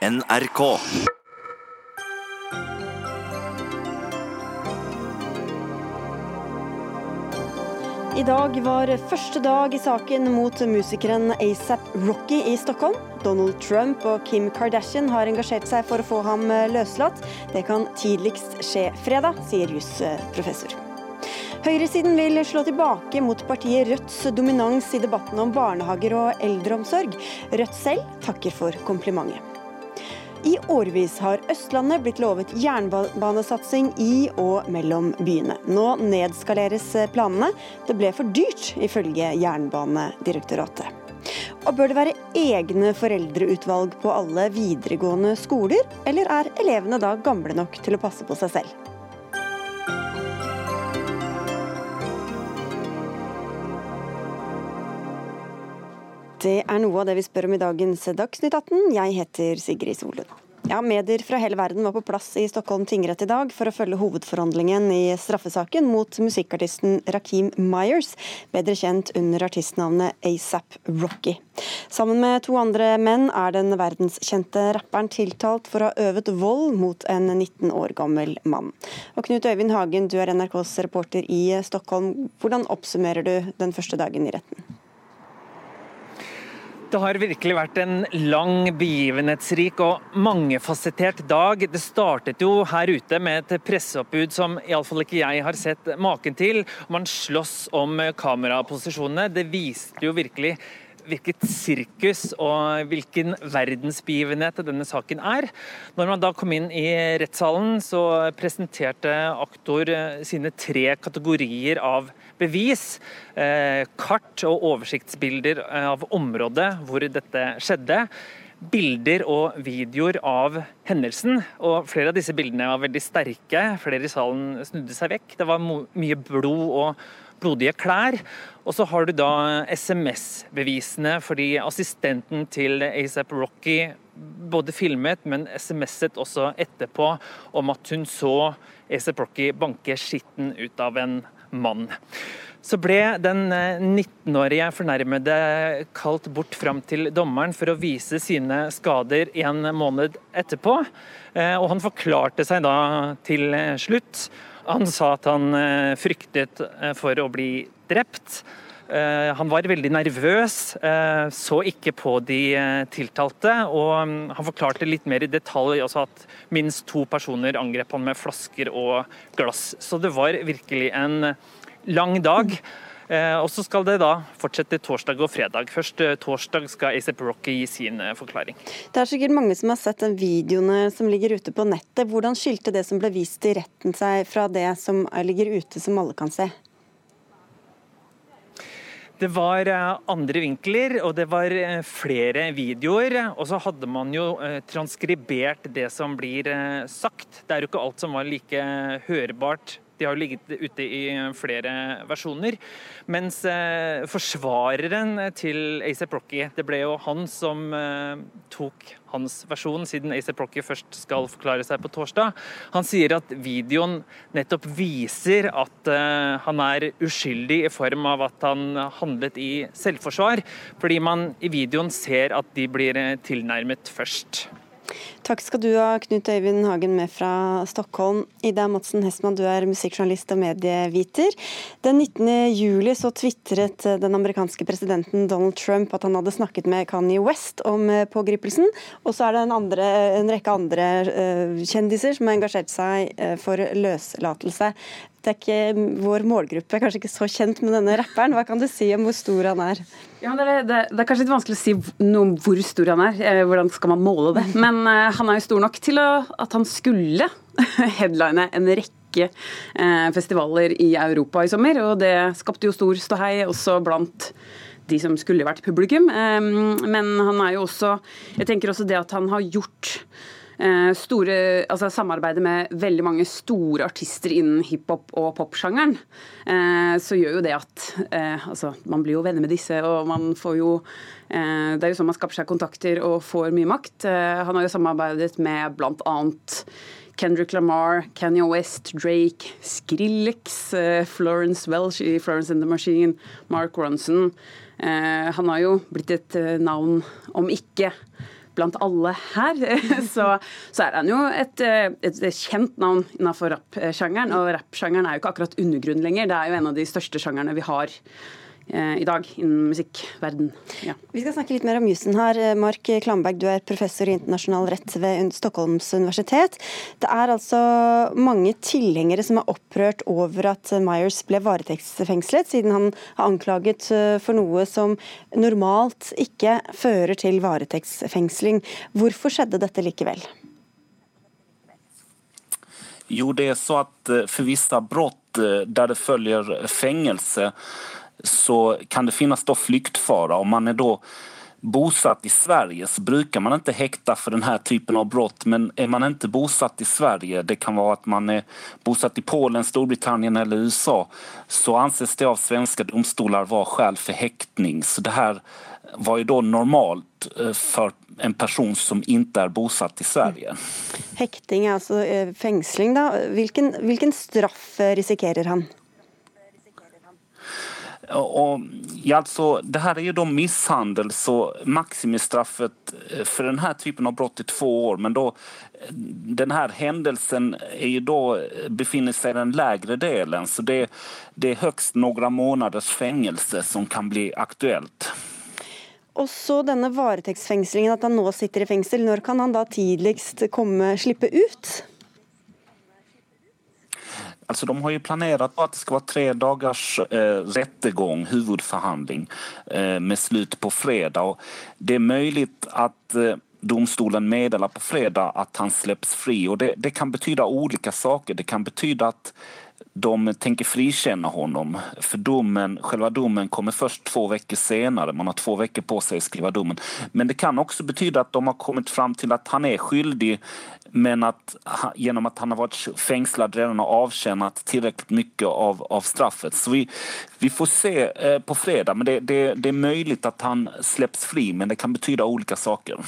NRK. I dag var første dag i saken mot musikeren ASAP Rocky i Stockholm. Donald Trump og Kim Kardashian har engasjert seg for å få ham løslatt. Det kan tidligst skje fredag, sier jusprofessor. Høyresiden vil slå tilbake mot partiet Rødts dominans i debatten om barnehager og eldreomsorg. Rødt selv takker for komplimentet. I årevis har Østlandet blitt lovet jernbanesatsing i og mellom byene. Nå nedskaleres planene. Det ble for dyrt, ifølge Jernbanedirektoratet. Og bør det være egne foreldreutvalg på alle videregående skoler, eller er elevene da gamle nok til å passe på seg selv? Det er noe av det vi spør om i dagens Dagsnytt 18. Jeg heter Sigrid Solund. Ja, Medier fra hele verden var på plass i Stockholm tingrett i dag for å følge hovedforhandlingen i straffesaken mot musikkartisten Rakim Myers, bedre kjent under artistnavnet ASAP Rocky. Sammen med to andre menn er den verdenskjente rapperen tiltalt for å ha øvet vold mot en 19 år gammel mann. Og Knut Øyvind Hagen, du er NRKs reporter i Stockholm. Hvordan oppsummerer du den første dagen i retten? Det har virkelig vært en lang, begivenhetsrik og mangefasettert dag. Det startet jo her ute med et presseoppbud som iallfall ikke jeg har sett maken til. Man slåss om kameraposisjonene. Det viste jo virkelig hvilket sirkus og hvilken verdensbegivenhet denne saken er. Når man da kom inn i rettssalen, så presenterte aktor sine tre kategorier av bevis. Eh, kart og oversiktsbilder av området hvor dette skjedde bilder og videoer av hendelsen. og Flere av disse bildene var veldig sterke. Flere i salen snudde seg vekk. Det var mye blod og blodige klær. Og så har du da SMS-bevisene, fordi assistenten til ASAP Rocky både filmet, men SMS-et også etterpå om at hun så ASAP Rocky banke skitten ut av en mann. Så ble den 19-årige eh, fornærmede kalt bort fram til dommeren for å vise sine skader en måned etterpå. Eh, og han forklarte seg da til slutt. Han sa at han eh, fryktet for å bli drept. Han var veldig nervøs, så ikke på de tiltalte. Og mm, han forklarte litt mer i detalj også at minst to personer angrep han med flasker og glass. Så det var virkelig en lang dag. Eh, og så skal det da fortsette torsdag og fredag. Først eh, torsdag skal ASAP Rocky gi sin eh, forklaring. Det er sikkert mange som har sett den videoene som ligger ute på nettet. Hvordan skilte det som ble vist i retten seg fra det som ligger ute, som alle kan se? Det var andre vinkler, og det var flere videoer. Og så hadde man jo transkribert det som blir sagt. Det er jo ikke alt som var like hørbart de har jo ligget ute i flere versjoner. Mens eh, forsvareren til ASAP Rocky, det ble jo han som eh, tok hans versjon, siden ASAP Rocky først skal forklare seg på torsdag. Han sier at videoen nettopp viser at han er uskyldig i form av at han handlet i selvforsvar, fordi man i videoen ser at de blir tilnærmet først. Takk skal du ha, Knut Øyvind Hagen med fra Stockholm. Ida Madsen Hestmann, du er musikkjournalist og medieviter. Den 19. juli så tvitret den amerikanske presidenten Donald Trump at han hadde snakket med Kanye West om eh, pågripelsen. Og så er det en, andre, en rekke andre uh, kjendiser som har engasjert seg uh, for løslatelse. Det er ikke vår målgruppe, kanskje ikke så kjent med denne rapperen. Hva kan du si om hvor stor han er? Ja, det, er, det, det, er kanskje litt vanskelig å si noe om hvor stor han er. Eh, hvordan skal man måle det? Men uh, han er jo stor nok til å, at han skulle headline en rekke uh, festivaler i Europa i sommer. Og det skapte jo stor ståhei også blant de som skulle vært publikum. Um, men han er jo også Jeg tenker også det at han har gjort store, altså samarbeider med veldig mange store artister innen hiphop og popsjangeren, eh, så gjør jo det at eh, altså, man blir jo venner med disse, og man får jo Det er jo sånn man skaper seg kontakter og får mye makt. Han har jo samarbeidet med bl.a. Kendrick Lamar, Kanye West, Drake, Skrillex, Florence Welsh i Florence and the Machine, Mark Ronson. Han har jo blitt et navn, om ikke blant alle her, så, så er han jo et, et kjent navn innenfor rappsjangeren. Og rappsjangeren er jo ikke akkurat undergrunn lenger, det er jo en av de største sjangerne vi har. Eh, i dag innen musikkverden. Ja. Vi skal snakke litt mer om jussen her. Mark Klamberg, du er professor i internasjonal rett ved Stockholms universitet. Det er altså mange tilhengere som er opprørt over at Myers ble varetektsfengslet, siden han har anklaget eh, for noe som normalt ikke fører til varetektsfengsling. Hvorfor skjedde dette likevel? Jo, det er så at eh, for visse brudd der det følger fengelse, så kan det finnes da flyktfara. Om man er da bosatt i Sverige så bruker man ikke hekta for denne typen av brott. Men er man ikke bosatt i Sverige, det kan være at man er bosatt i Polen, Storbritannien eller USA, så anses det av svenske domstolar være skäl for hektning. Så det her var jo da normalt for en person som ikke er bosatt i Sverige. Hekting er altså eh, fengsling, da. Hvilken, hvilken straff eh, risikerer han? Och, alltså, det här är ju då misshandel så maximistraffet eh, för den här typen av brott är två år men då eh, den här händelsen är ju då, eh, befinner sig i den lägre delen så det, det är högst några månaders fängelse som kan bli aktuelt. Og så denne varetektsfengslingen, at han nå sitter i fengsel. Når kan han da tidligst komme, slippe ut? Alltså de har ju planerat att det ska vara tre dagars eh, rättegång, huvudförhandling eh, med slut på fredag. Och det är möjligt att eh, domstolen meddelar på fredag att han släpps fri och det, det kan betyda olika saker. Det kan betyda att de tänker frikänna honom. För domen, själva domen kommer først två veckor senere. Man har två veckor på sig att skriva domen. Men det kan også bety at de har kommet fram til at han er skyldig men at genom at han har vært fengslet redan har avtjänat tillräckligt mye av, av straffet. Så vi, vi får se eh, på fredag. Men det, det, det er mulig at han släpps fri, men det kan betyda olika saker.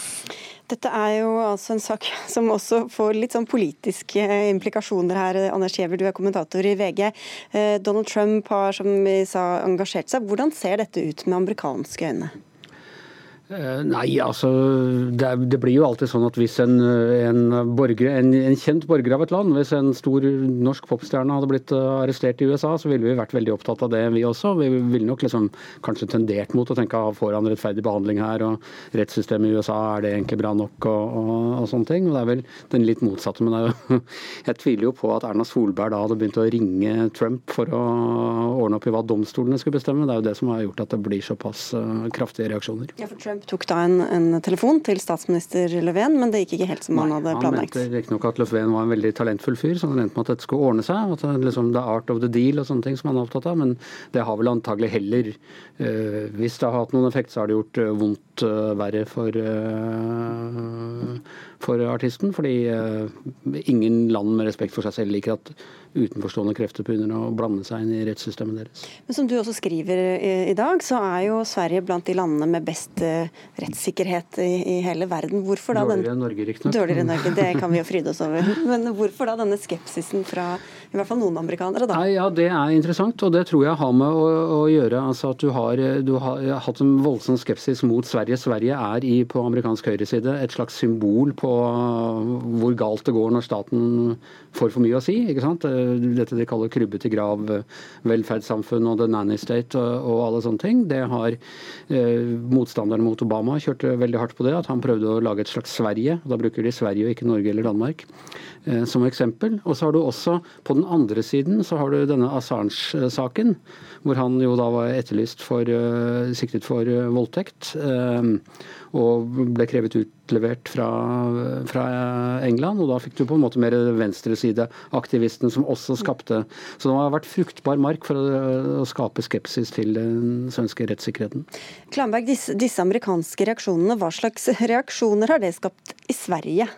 Dette er jo altså en sak som også får litt sånn politiske implikasjoner her. Anders Giæver, du er kommentator i VG. Eh, Donald Trump har som vi sa, engasjert seg. Hvordan ser dette ut med amerikanske øyne? Eh, nei, altså det, det, blir jo alltid sånn at hvis en, en, borger, en, en, kjent borger av et land, hvis en stor norsk popstjerne hadde blitt eh, arrestert i USA, så ville vi vært veldig opptatt av det, vi også. Vi ville nok liksom kanskje tendert mot å tenke at får han rettferdig behandling her, og rettssystemet i USA, er det egentlig bra nok, og, og, og, sånne ting. Og det er vel den litt motsatte. Men jo, jeg tviler jo på at Erna Solberg da hadde begynt å ringe Trump for å ordne opp i hva domstolene skulle bestemme. Det er jo det som har gjort at det blir såpass uh, kraftige reaksjoner. Ja, for Trump tok da en, en, telefon til statsminister Löfven, men det gikk ikke helt som Nei, han hadde planlagt. Han mente riktignok at Löfven var en veldig talentfull fyr, så han endte med at dette skulle ordne seg. At det, liksom, det er art of the deal og sånne ting som han er opptatt av, men det har vel antagelig heller øh, Hvis det har hatt noen effekt, så har det gjort øh, vondt øh, verre for, for artisten. Fordi ingen land med respekt for seg selv liker at utenforstående krefter begynner å blande seg inn i rettssystemet deres. Men som du også skriver i dag, så er jo Sverige blant de landene med best rettssikkerhet i, i hele verden. Hvorfor da Dårligere enn Norge, riktignok. Dårligere enn Norge, det kan vi jo fryde oss over. Men hvorfor da denne skepsisen fra i hvert fall noen amerikanere, da? Nei, ja, Det er interessant, og det tror jeg har med å, å gjøre altså at du har, du har hatt en voldsom skepsis mot Sverige. Sverige er i, på amerikansk høyreside et slags symbol på hvor galt det går når staten får for mye å si. ikke sant? Dette de kaller krybbe til grav, velferdssamfunn og the nanny state og, og alle sånne ting. Det har eh, Motstanderne mot Obama kjørte veldig hardt på det, at han prøvde å lage et slags Sverige. Da bruker de Sverige og ikke Norge eller Danmark eh, som eksempel. Og så har du også på den andre siden så har du denne Assange-saken, hvor han jo da var etterlyst for uh, siktet for uh, voldtekt. Og ble krevet utlevert fra, fra, England. Og da fikk du på en måte mer venstresideaktivisten som også skapte Så det har vært fruktbar mark for å skape skepsis til den svenske rettssikkerheten. Klamberg, disse, disse amerikanske reaksjonene, hva slags reaksjoner har det skapt i Sverige?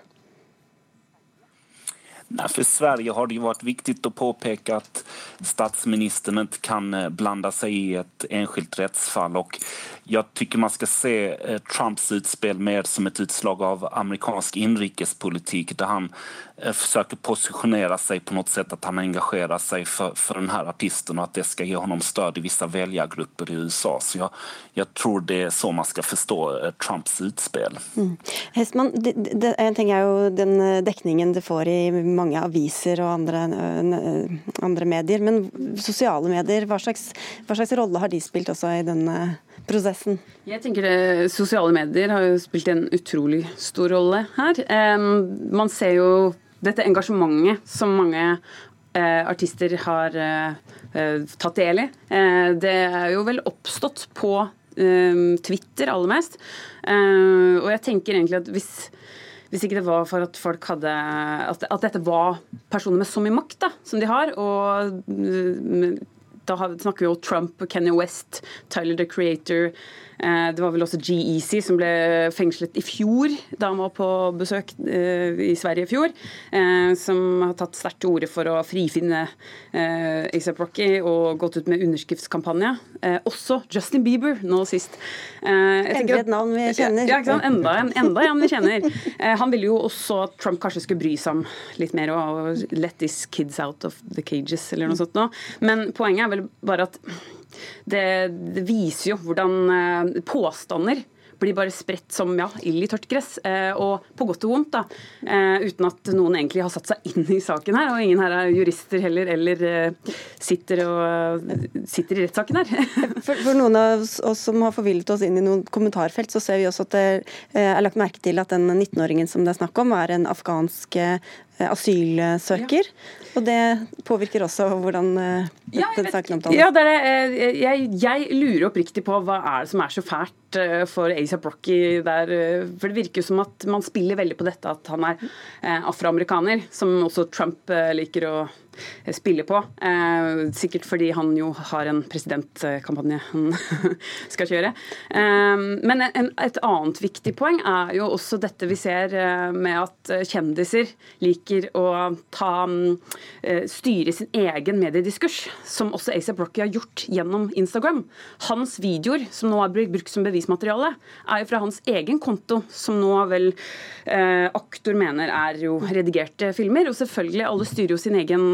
Nej, för Sverige har det ju varit viktigt att påpeka att statsministern inte kan eh, blanda sig i ett enskilt rättsfall. Och jag tycker man ska se eh, Trumps utspel mer som ett utslag av amerikansk inrikespolitik där han eh, försöker positionera sig på något sätt att han engagerar sig för, för den här artisten och att det ska ge honom stöd i vissa väljargrupper i USA. Så jag, jag tror det är så man ska förstå Trumps utspel. Mm. Hestman, det, det, en ting er ju den dekningen det får i mange aviser og andre, andre medier. Men sosiale medier, hva slags, hva slags, rolle har de spilt også i denne prosessen? Jeg tenker det, Sosiale medier har jo spilt en utrolig stor rolle her. man ser jo dette engasjementet som mange eh, artister har eh, tatt del i. Eh, det er jo vel oppstått på Twitter aller mest. og jeg tenker egentlig at hvis hvis ikke det var for at folk hadde At, at dette var personer med så mye makt da, som de har. og mm, da snakker vi jo Trump, Kenny West, Tyler the Creator, det var vel også G-Easy som ble fengslet i fjor, da han var på besøk eh, i Sverige i fjor. Eh, som har tatt sterkt til orde for å frifinne ASAP Rocky og gått ut med underskriftskampanje. Også Justin Bieber nå sist. Enda et navn vi kjenner. Ja, ja enda, en, enda en vi kjenner. Han ville jo også at Trump kanskje skulle bry seg om litt mer og let these kids out of the cages eller noe sånt. noe. Men poenget er vel bare at det, det viser jo hvordan eh, påstander blir bare spredt som ja, ild i tørt gress. Eh, og på godt og vondt, da. Eh, uten at noen egentlig har satt seg inn i saken her. Og ingen her er jurister heller, eller sitter, og, sitter i rettssaken her. for, for, noen av oss som har forvillet oss inn i noen kommentarfelt, så ser vi også at det er lagt merke til at den 19-åringen som det er snakk om, er en afghansk asylsøker. Ja. Og det påvirker også hvordan ja, den saken omtales. Ja, det det. Eh, jeg, jeg, lurer oppriktig på hva er det som er så fælt for ASAP Rocky der. For det virker jo som at man spiller veldig på dette at han er afroamerikaner, som også Trump liker å spille på. Eh, sikkert fordi han jo har en presidentkampanje han skal kjøre. Eh, men en, et annet viktig poeng er jo også dette vi ser eh, med at kjendiser liker å ta, styre sin egen mediediskurs, som også ASAP Rocky har gjort gjennom Instagram. Hans videoer, som nå er brukt som bevismateriale, er jo fra hans egen konto, som nå vel aktor mener er jo redigerte filmer. Og selvfølgelig, alle styrer jo sin egen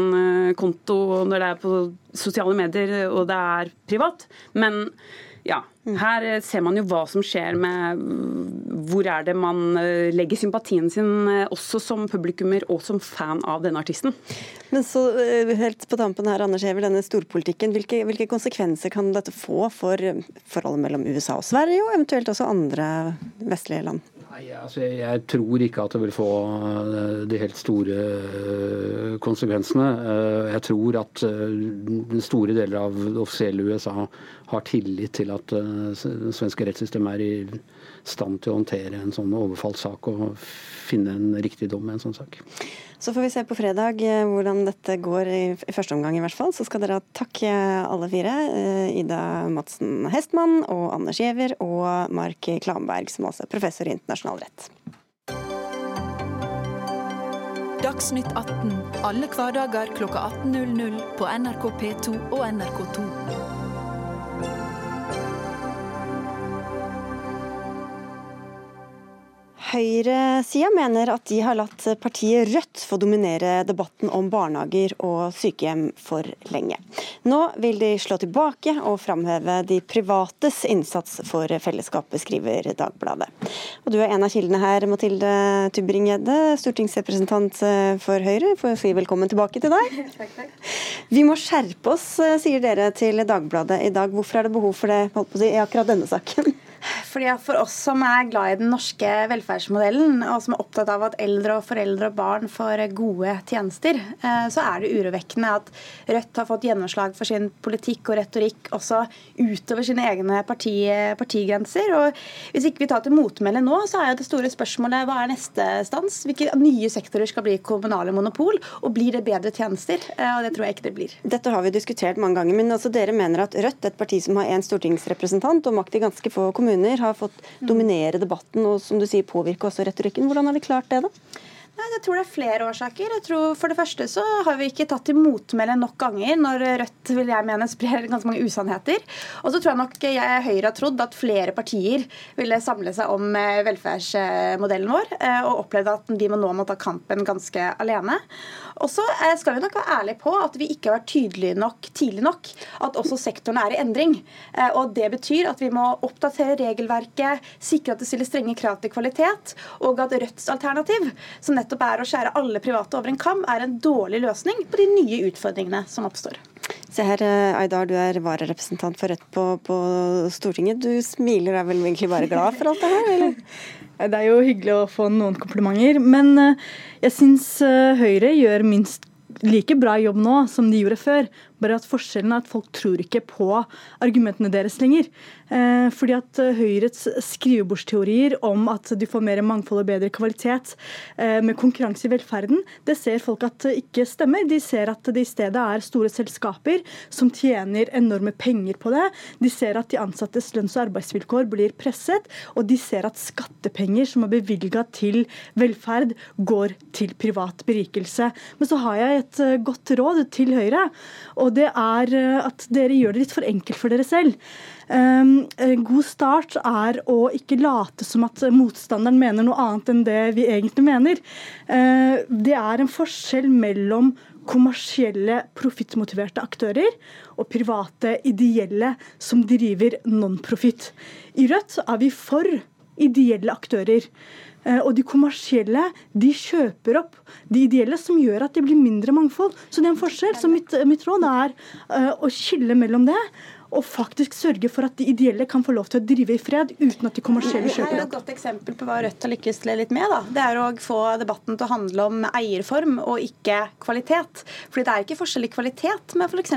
konto når det er på sosiale medier og det er privat. Men ja, her ser man jo hva som skjer med hvor er det man eh, legger sympatien sin, eh, også som publikummer og som fan av denne artisten. Men så helt på tampen her, Anders Hever, denne storpolitikken. Hvilke, hvilke konsekvenser kan dette få for forholdet mellom USA og Sverige, og eventuelt også andre vestlige land? Nei, altså jeg, jeg, tror ikke at det vil få eh, de helt store eh, konsekvensene. Eh, jeg tror at store deler av det offisielle USA har tillit til at det svenske rettssystemet er i stand til å håndtere en sånn overfallssak og finne en riktig dom i en sånn sak. Så får vi se på fredag eh, hvordan dette går i, første omgang, i hvert fall. Så skal dere ha takk eh, alle fire. Eh, Ida Madsen Hestmann og Anders Giæver og Mark Klamberg, som også er professor i internasjonal rett. Dagsnytt 18 alle hverdager klokka 18.00 på NRK P2 og NRK2. Høyresida mener at de har latt partiet Rødt få dominere debatten om barnehager og sykehjem for lenge. Nå vil de slå tilbake og framheve de privates innsats for fellesskapet, skriver Dagbladet. Og du er en av kildene her, Mathilde Tubring-Gjedde, stortingsrepresentant for Høyre. Får si velkommen tilbake til deg. Takk, takk. Vi må skjerpe oss, sier dere til Dagbladet i dag. Hvorfor er det behov for det holdt på å si, i akkurat denne saken? Fordi For oss som er glad i den norske velferdsmodellen, og som er opptatt av at eldre og foreldre og barn får gode tjenester, eh, så er det urovekkende at Rødt har fått gjennomslag for sin politikk og retorikk også utover sine egne parti, partigrenser. Og Hvis ikke vi tar til motmæle nå, så er jo det store spørsmålet hva er neste stans? Hvilke nye sektorer skal bli kommunale monopol? Og blir det bedre tjenester? Eh, og Det tror jeg ikke det blir. Dette har vi diskutert mange ganger, men altså dere mener at Rødt, et parti som har én stortingsrepresentant og makt i ganske få kommuner, har fått dominere debatten og som du sier påvirke også retorikken. Hvordan har de klart det, da? Nei, Jeg tror det er flere årsaker. Jeg tror For det første så har vi ikke tatt til motmæle nok ganger når Rødt vil jeg mene sprer ganske mange usannheter. Og så tror jeg nok jeg Høyre har trodd at flere partier ville samle seg om eh, velferdsmodellen vår, eh, og opplevd at må nå må ta kampen ganske alene. Og så eh, skal vi nok være ærlige på at vi ikke har vært tydelige nok tidlig nok at også sektoren er i endring. Og Det betyr at vi må oppdatere regelverket, sikre at det stilles strenge krav til kvalitet, og at Rødts alternativ, som nettopp er å skjære alle private over en kam, er en dårlig løsning på de nye utfordringene som oppstår. Se her, Aydar, du er vararepresentant for Rødt på, på, Stortinget. Du smiler, er vel egentlig bare glad for alt det her, eller? Det er jo hyggelig å få noen komplimenter, men eh, jeg syns eh, Høyre gjør minst like bra jobb nå som de gjorde før. Bare at forskjellen er at folk tror ikke på argumentene deres lenger. Eh, fordi at Høyrets Høyres skrivebordsteorier om at du får mer mangfold og bedre kvalitet eh, med konkurranse i velferden, det ser folk at ikke stemmer. De ser at det i stedet er store selskaper som tjener enorme penger på det. De ser at de ansattes lønns- og arbeidsvilkår blir presset, og de ser at skattepenger som er bevilga til velferd, går til privat berikelse. Men så har jeg et godt råd til Høyre. og og det er eh, at dere gjør det litt for enkelt for dere selv. Ehm, en god start er å ikke late som at motstanderen mener noe annet enn det vi egentlig mener. Eh, det er en forskjell mellom kommersielle, profittmotiverte aktører og private, ideelle som driver non-profit. I Rødt er vi for ideelle aktører. Eh, og de kommersielle de kjøper opp de ideelle, som gjør at det blir mindre mangfold. Så det er en forskjell. Så mitt, mitt råd er uh, å skille mellom det og faktisk sørge for at de ideelle kan få lov til å drive i fred uten at de kommersielle kjøper opp. Et godt eksempel på hva Rødt har lykkes litt med, da. det er å få debatten til å handle om eierform og ikke kvalitet. Fordi det er ikke forskjell i kvalitet med f.eks.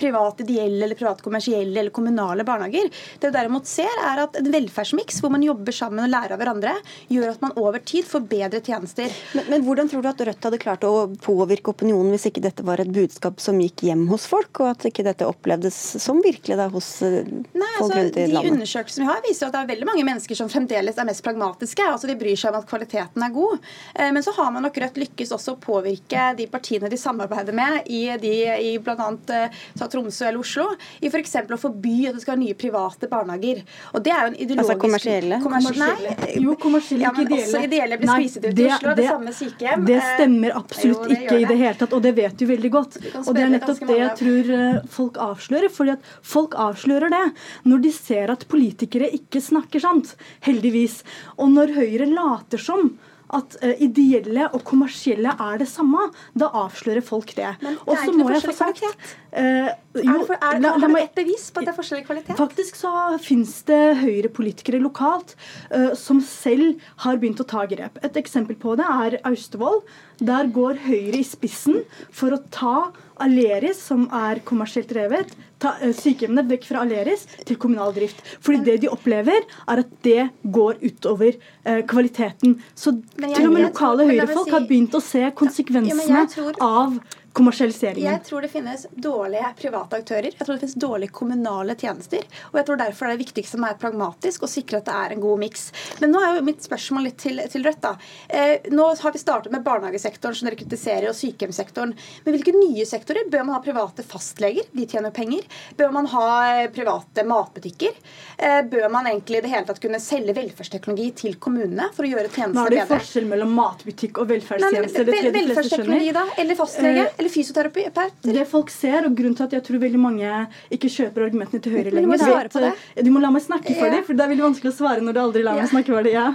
private ideelle eller private kommersielle eller kommunale barnehager. Det vi derimot ser, er at en velferdsmiks hvor man jobber sammen og lærer av hverandre, gjør at man over tid får bedre tjenester. Men, men hvordan tror du at Rødt hadde klart å påvirke opinionen hvis ikke dette var et budskap som gikk hjem hos folk, og at ikke dette opplevdes som virkelig virkelig da hos eh, Nei, folk altså, rundt i landet? De undersøkelsene vi har, viser at det er veldig mange mennesker som fremdeles er mest pragmatiske. altså De bryr seg om at kvaliteten er god. Eh, men så har man nok Rødt lykkes også å påvirke de partiene de samarbeider med i, de, i bl.a. Eh, Tromsø eller Oslo, i f.eks. å forby at det skal være nye private barnehager. Og det er jo en ideologisk Altså kommersielle? kommersielle. Nei, jo, kommersielle, ikke ideelle. Også ideelle blir spiset ut i Oslo, det, det samme sykehjem. Det stemmer absolutt jo, det ikke i det hele tatt, og det vet du veldig godt. Og det er nettopp det jeg tror folk avslører. fordi at folk avslører det når de ser at politikere ikke snakker sant. Heldigvis. Og når Høyre later som at uh, ideelle og kommersielle er det samme, da avslører folk det. Men det er ikke noe forskjellig kvalitet. Uh, jo, det for, er, la, har du et bevis på at det er forskjellig kvalitet? Faktisk så finnes det Høyre-politikere lokalt uh, som selv har begynt å ta grep. Et eksempel på det er Austevoll. Der går Høyre i spissen for å ta Aleris, som er kommersielt drevet, ta uh, sykehjemmene vekk fra Aleris til kommunal drift. Fordi det de opplever, er at det går utover eh, kvaliteten. Så til og med lokale Høyre-folk si, har begynt å se konsekvensene ja, tror, av kommersialiseringen? Jeg tror det finnes dårlige private aktører. Jeg tror det finnes dårlige kommunale tjenester. Og jeg tror derfor det er viktigst som er pragmatisk, å sikre at det er en god miks. Men nå er jo mitt spørsmål litt til, til Rødt. da. Eh, nå har vi startet med barnehagesektoren som dere kritiserer, og sykehjemssektoren. Men hvilke nye sektorer? Bør man ha private fastleger? De tjener penger. Bør man ha eh, private matbutikker? Eh, bør man egentlig i det hele tatt kunne selge velferdsteknologi til kommunene for å gjøre tjenestene bedre? Nå er det forskjell mellom matbutikk og velferdstjenester. Vel, velferdsteknologi, da? Eller fastlege? Eh, eller fysioterapeut? Det folk ser, og grunnen til at jeg tror veldig mange ikke kjøper argumentene til Høyre lenger Du må svare på det. Du må la meg snakke for ja. dem, for det er veldig vanskelig å svare når du aldri lar meg snakke for dem. Ja.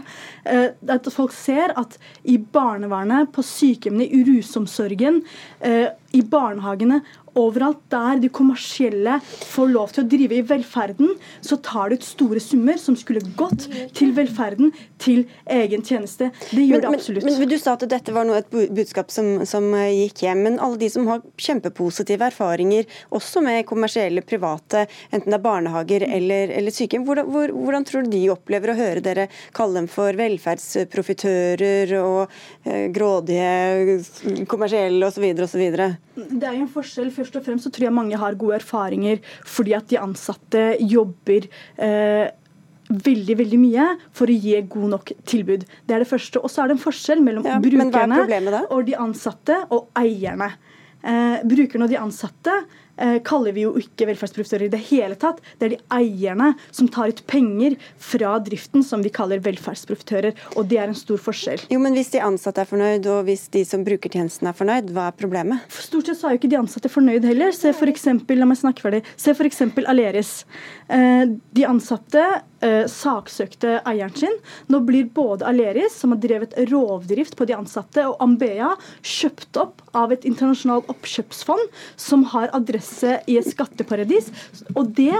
Eh, at folk ser at i barnevernet, på sykehjemmene, i rusomsorgen, eh, i barnehagene overalt der de kommersielle får lov til å drive i velferden, så tar de ut store summer som skulle gått til velferden, til egen tjeneste. Det gjør men, det absolutt. Men, men, Du sa at dette var noe, et budskap som, som, eh, gikk hjem. Men alle de som har kjempepositive erfaringer, også med kommersielle private, enten det er barnehager eller, eller sykehjem, hvordan, hvor, hvordan, tror du de opplever å høre dere kalle dem for velferdsprofitører og eh, grådige kommersielle osv. osv.? Det er jo en forskjell først og fremst så tror jeg mange har gode erfaringer fordi at de ansatte jobber eh, veldig veldig mye for å gi god nok tilbud. Det er det første. Og så er det en forskjell mellom Ja, er brukerne og de ansatte og eierne. Eh, brukerne og de ansatte kaller vi jo ikke velferdsprofitører i det hele tatt. Det er de eierne som tar ut penger fra driften som vi kaller velferdsprofitører. Og det er en stor forskjell. Jo, men Hvis de ansatte er fornøyd, og hvis de som bruker tjenesten er fornøyd, hva er problemet? For Stort sett så er jo ikke de ansatte fornøyd heller. Se for eksempel, la meg snakke ferdig. Se f.eks. Aleris. Eh, de ansatte eh, saksøkte eieren sin. Nå blir både Aleris, som har drevet rovdrift på de ansatte, og Ambea kjøpt opp av et internasjonalt oppkjøpsfond som har adresse i et skatteparadis. Og det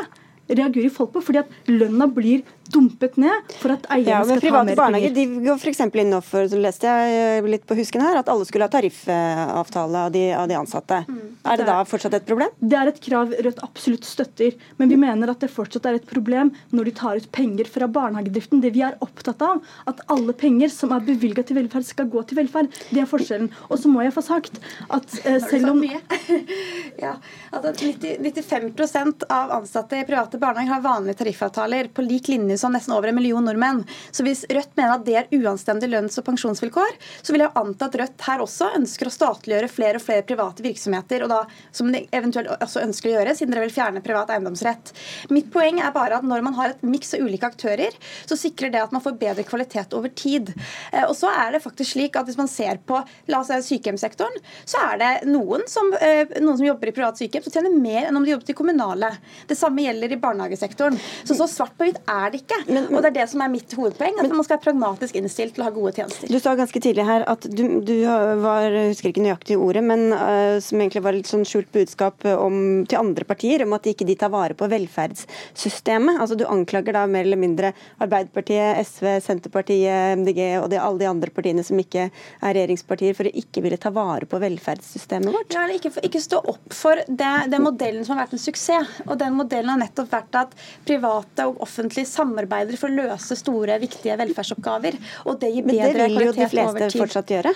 reagerer folk på, fordi at lønna blir dumpet ned for at eierne Ja, skal ta mer Private barnehager de går eksempel inn nå for, så leste jeg litt på husken her, at alle skulle ha tariffavtale av de, av de ansatte. Er det da fortsatt et problem? Det er et krav Rødt absolutt støtter, men vi mener at det fortsatt er et problem når de tar ut penger fra barnehagedriften. Det vi er opptatt av, at alle penger som er bevilga til velferd, skal gå til velferd. Det er forskjellen. Og så må jeg få sagt at eh, selv om Ja, altså 90, 95% av ansatte i private barnehager har vanlige tariffavtaler på lik linje som nesten over en million nordmenn. Så hvis Rødt mener at det er uanstendige lønns- og pensjonsvilkår, så vil jeg anta at Rødt her også ønsker å statliggjøre flere og flere private virksomheter, og da som de eventuelt også ønsker å gjøre, siden dere vil fjerne privat eiendomsrett. Mitt poeng er bare at når man har et miks av ulike aktører, så sikrer det at man får bedre kvalitet over tid. Eh, Og så er det faktisk slik at hvis man ser på la oss si sykehjemssektoren, så er det noen som, eh, noen som jobber i privat sykehjem som tjener mer enn om de jobbet i kommunale. Det samme gjelder i barnehagesektoren. Så så svart på hvitt er det ikke. og det er det som er mitt hovedpoeng, at man skal være pragmatisk innstilt til å ha gode tjenester. Du sa ganske tidlig her at du, du var, husker ikke nøyaktig ordet, men uh, som egentlig var litt sånn skjult budskap om, til andre partier om at ikke de tar vare på velferdssystemet. Altså Du anklager da mer eller mindre Arbeiderpartiet, SV, Senterpartiet, MDG og de, alle de andre partiene som ikke er regjeringspartier, for å ikke ville ta vare på velferdssystemet vårt. Ja, eller ikke, ikke stå opp for det, den modellen som har vært en suksess. Og den modellen har nettopp vært at private og offentlige samarbeider for å løse store, viktige velferdsoppgaver. Og det gir Men det vil jo de fleste fortsatt gjøre.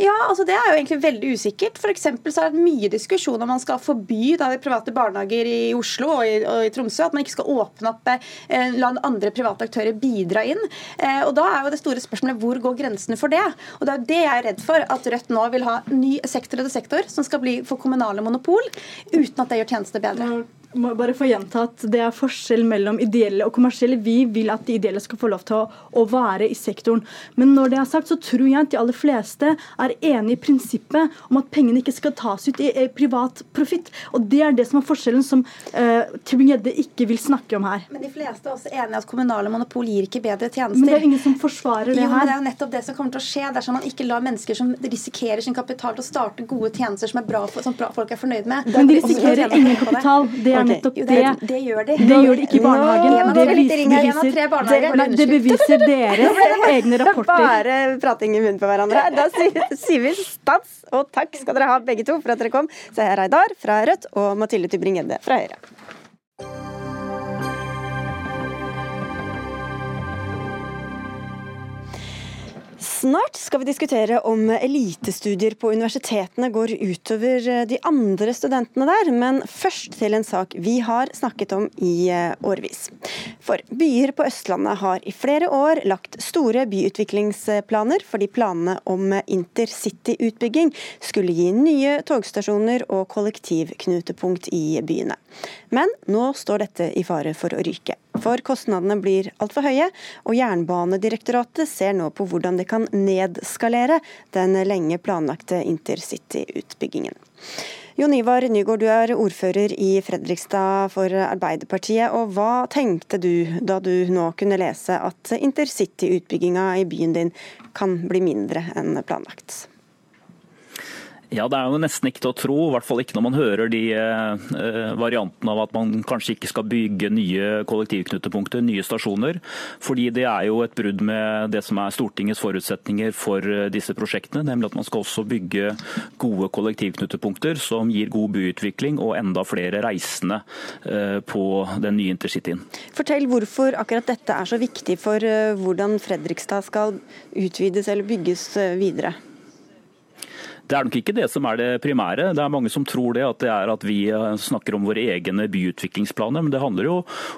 Ja, altså det er jo egentlig veldig usikkert. For så er det mye diskusjon om man skal forby da, private barnehager i Oslo og i, og i Tromsø. At man ikke skal åpne opp, eh, la andre private aktører bidra inn. Eh, og da er jo det store spørsmålet hvor går grensene for det? Og det er jo det jeg er redd for, at Rødt nå vil ha ny sektor etter sektor som skal bli for kommunale monopol, uten at det gjør tjenester bedre. Må bare få gjenta at Det er forskjell mellom ideelle og kommersielle. Vi vil at de ideelle skal få lov til å, å være i sektoren. Men når det er sagt, så tror jeg at de aller fleste er enig i prinsippet om at pengene ikke skal tas ut i, i privat profitt. Og det er det som er forskjellen som uh, Tybring-Gjedde ikke vil snakke om her. Men de fleste er også enige at kommunale monopol gir ikke bedre tjenester. Men det er ingen som forsvarer det her. Jo, men det er jo nettopp det som kommer til å skje dersom man ikke lar mennesker som risikerer sin kapital til å starte gode tjenester som, er bra for, som folk er fornøyd med. Men de risikerer ingen kapital. Det er Ok. nettopp det. det, det gjør de. Det gjør de ikke i barnehagen. Nå Det beviser, beviser, Nei, det beviser deres egne rapporter. Bare prating i munnen på hverandre. Da sier, sier vi stats, og takk skal dere ha begge to for at dere kom. Seher Reidar fra Rødt og Mathilde Tybring-Gjedde fra Høyre. Snart skal vi diskutere om elitestudier på universitetene går utover eh, de andre studentene der, men først til en sak vi har snakket om i eh, årevis. For byer på Østlandet har i flere år lagt store byutviklingsplaner fordi planene om intercityutbygging skulle gi nye togstasjoner og kollektivknutepunkt i byene. Men nå står dette i fare for å ryke. For kostnadene blir altfor høye, og Jernbanedirektoratet ser nå på hvordan det kan nedskalere den lenge planlagte intercityutbyggingen. Jon Ivar Nygaard, du er ordfører i Fredrikstad for Arbeiderpartiet. og Hva tenkte du da du nå kunne lese at intercityutbygginga i byen din kan bli mindre enn planlagt? Ja, Det er jo nesten ikke til å tro, i hvert fall ikke når man hører de eh, variantene av at man kanskje ikke skal bygge nye kollektivknutepunkter, nye stasjoner. Fordi det er jo et brudd med det som er Stortingets forutsetninger for eh, disse prosjektene. Nemlig at man skal også bygge gode kollektivknutepunkter som gir god byutvikling og enda flere reisende eh, på den nye intercityen. Fortell hvorfor akkurat dette er så viktig for eh, hvordan Fredrikstad skal utvides eller bygges eh, videre. Det er nok ikke det som er det primære. Det er mange som tror det, at det er at vi eh, snakker om våre egne byutviklingsplaner. Men det handler jo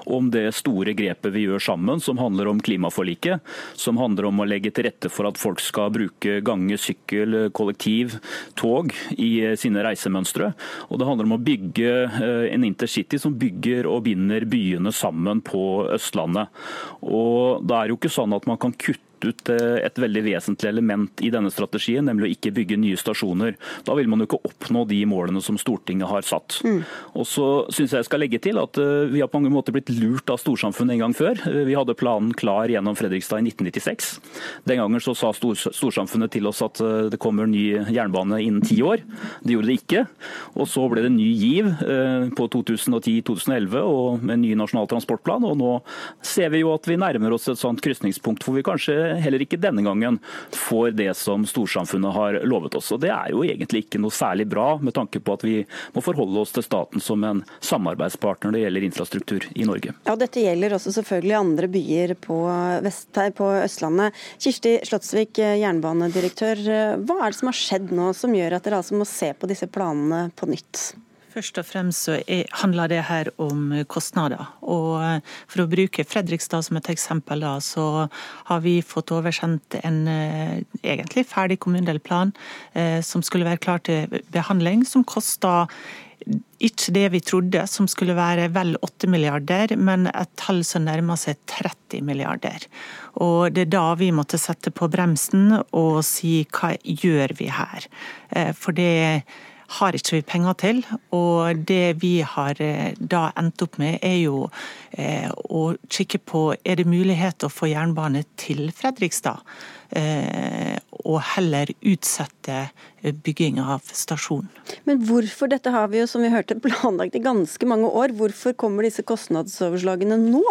om det store grepet vi gjør sammen, som handler om klimaforliket. Som handler om å legge til rette for at folk skal bruke gange, sykkel, kollektiv, tog i eh, sine reisemønstre. Og det handler om å bygge eh, en intercity som bygger og binder byene sammen på Østlandet. Og det er jo ikke sånn at man kan kutte ut eh, et veldig vesentlig element i denne strategien, nemlig å ikke bygge nye stasjoner. Da vil man jo ikke oppnå de målene som Stortinget har satt. Mm. Og så synes jeg jeg skal legge til at eh, Vi har på mange måter blitt lurt av storsamfunnet en gang før. Eh, vi hadde planen klar gjennom Fredrikstad i 1996. Den gangen så sa storsamfunnet til oss at det kommer ny jernbane innen ti år. Det gjorde det ikke. Og Så ble det ny giv på 2010-2011 og med en ny nasjonal transportplan. og Nå ser vi jo at vi nærmer oss et sånt krysningspunkt hvor vi kanskje heller ikke denne gangen får det som storsamfunnet har lovet oss. Og Det er jo egentlig ikke noe særlig bra, med tanke på at vi må forholde oss til staten som en samarbeidspartner når det gjelder infrastruktur i Norge. Ja, Dette gjelder også selvfølgelig andre byer på, Vest, på Østlandet. Kirsti Slottsvik, jernbanedirektør. Hva er det som har skjedd nå som gjør at dere altså må se på disse planene på nytt? Først og fremst så er, handler det her om kostnader. Og eh, For å bruke Fredrikstad som et eksempel, da, så har vi fått oversendt en eh, egentlig ferdig kommunedelplan eh, som skulle være klar til behandling, som kosta ikke det vi trodde, som skulle være vel 8 milliarder, men et tall som nærmer seg 30 milliarder. Og Det er da vi måtte sette på bremsen og si hva gjør vi her? For det har ikke vi penger til. Og det vi har eh, da endt opp med, er jo eh, å kikke på er det mulighet å få jernbane til Fredrikstad. Eh, og heller utsette bygging av stasjonen. Men hvorfor, dette har vi jo som vi hørte planlagt i ganske mange år, hvorfor kommer disse kostnadsoverslagene nå?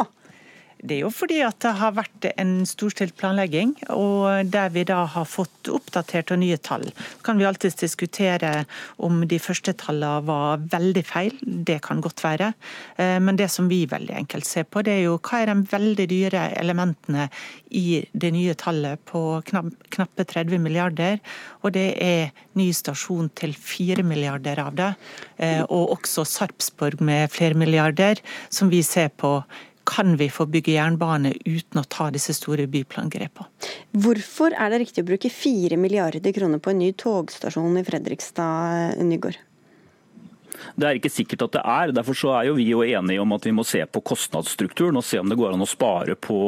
Det er jo fordi at det har vært en storstilt planlegging, og der vi da har fått oppdatert og nye tall. Så kan vi alltids diskutere om de første tallene var veldig feil, det kan godt være. Eh, men det som vi veldig enkelt ser på, det er jo hva er de veldig dyre elementene i det nye tallet på knappe 30 milliarder. Og det er ny stasjon til 4 milliarder av det, eh, og også Sarpsborg med flere milliarder, som vi ser på kan vi få bygge jernbane uten å ta disse store byplangrepene. Hvorfor er det riktig å bruke 4 milliarder kroner på en ny togstasjon i Fredrikstad, Nygaard? Det er ikke sikkert at det er. Derfor så er jo vi jo enige om at vi må se på kostnadsstrukturen og se om det går an å spare på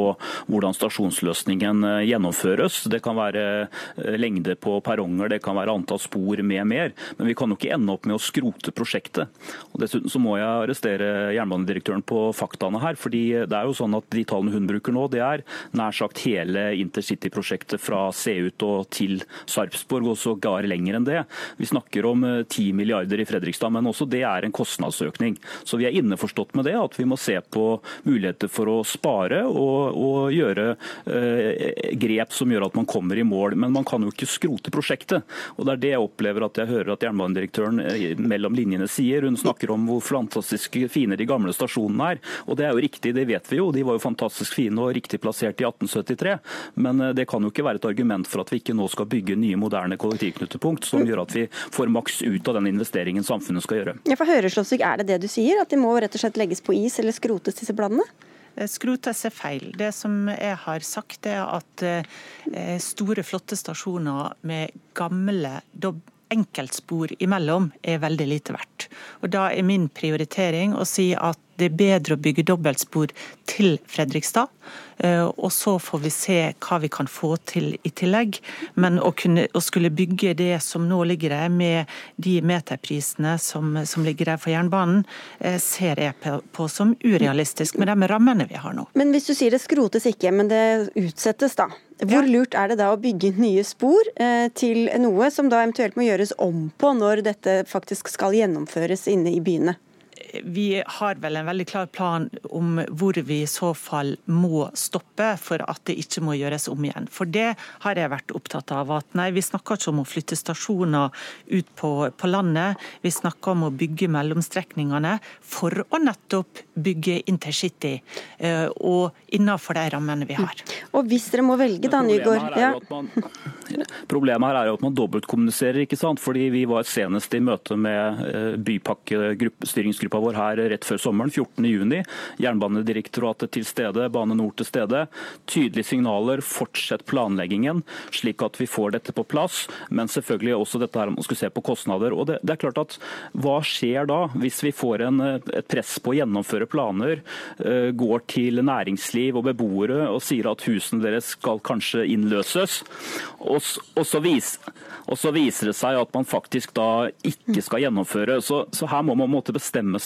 hvordan stasjonsløsningen eh, gjennomføres. Det kan være eh, lengde på perronger, det kan være antall spor med mer. Men vi kan jo ikke ende opp med å skrote prosjektet. Og Dessuten så må jeg arrestere jernbanedirektøren på faktaene her. fordi det er jo sånn at De tallene hun bruker nå, det er nær sagt hele intercity-prosjektet fra Seut og til Sarpsborg, og sågar lenger enn det. Vi snakker om 10 eh, milliarder i Fredrikstad, men også det er en kostnadsøkning. Så vi er innforstått med det, at vi må se på muligheter for å spare og, og gjøre eh, grep som gjør at man kommer i mål. Men man kan jo ikke skrote prosjektet. Og Det er det jeg opplever at jeg hører at jernbanedirektøren eh, mellom linjene sier. Hun snakker om hvor fantastisk fine de gamle stasjonene er. Og det er jo riktig, det vet vi jo. De var jo fantastisk fine og riktig plassert i 1873. Men eh, det kan jo ikke være et argument for at vi ikke nå skal bygge nye, moderne kollektivknutepunkt som gjør at vi får maks ut av den investeringen samfunnet skal gjøre. Ja, for Høreslåssvik, Er det det du sier, at de må rett og slett legges på is eller skrotes, disse planene? Eh, skrotes er feil. Det som jeg har sagt, er at eh, store, flotte stasjoner med gamle enkeltspor imellom er veldig lite verdt. Og Da er min prioritering å si at det er bedre å bygge dobbeltspor til Fredrikstad. Eh, og så får vi se hva vi kan få til i tillegg. Men å, kunne, å skulle bygge det som nå ligger der, med de meterprisene som, som ligger der for jernbanen, eh, ser jeg på, på som urealistisk med de rammene vi har nå. Men hvis du sier det skrotes ikke, men det utsettes, da. Hvor lurt er det da å bygge nye spor eh, til noe som da eventuelt må gjøres om på når dette faktisk skal gjennomføres inne i byene? Vi har vel en veldig klar plan om hvor vi i så fall må stoppe for at det ikke må gjøres om igjen. For det har jeg vært opptatt av. at nei, Vi snakker ikke om å flytte stasjoner ut på, på landet, vi snakker om å bygge mellomstrekningene for å nettopp bygge intercity, eh, og innenfor de rammene vi har. Og hvis dere må velge, da, Nygaard ja. Problemet her er jo at man dobbeltkommuniserer. ikke sant? Fordi Vi var senest i møte med eh, bypakkestyringsgruppa vår her rett før sommeren, 14.6. Jernbanedirektoratet til stede, Bane Nor til stede. Tydelige signaler, fortsett planleggingen, slik at vi får dette på plass. Men selvfølgelig også dette her man skulle se på kostnader. Og det, det, er klart at Hva skjer da, hvis vi får en, et press på å gjennomføre planer, uh, går til næringsliv og beboere og sier at husene deres skal kanskje innløses? Og, og, så, vis, og så, viser det seg at man faktisk da ikke skal gjennomføre. Så, så her må man måtte bestemme.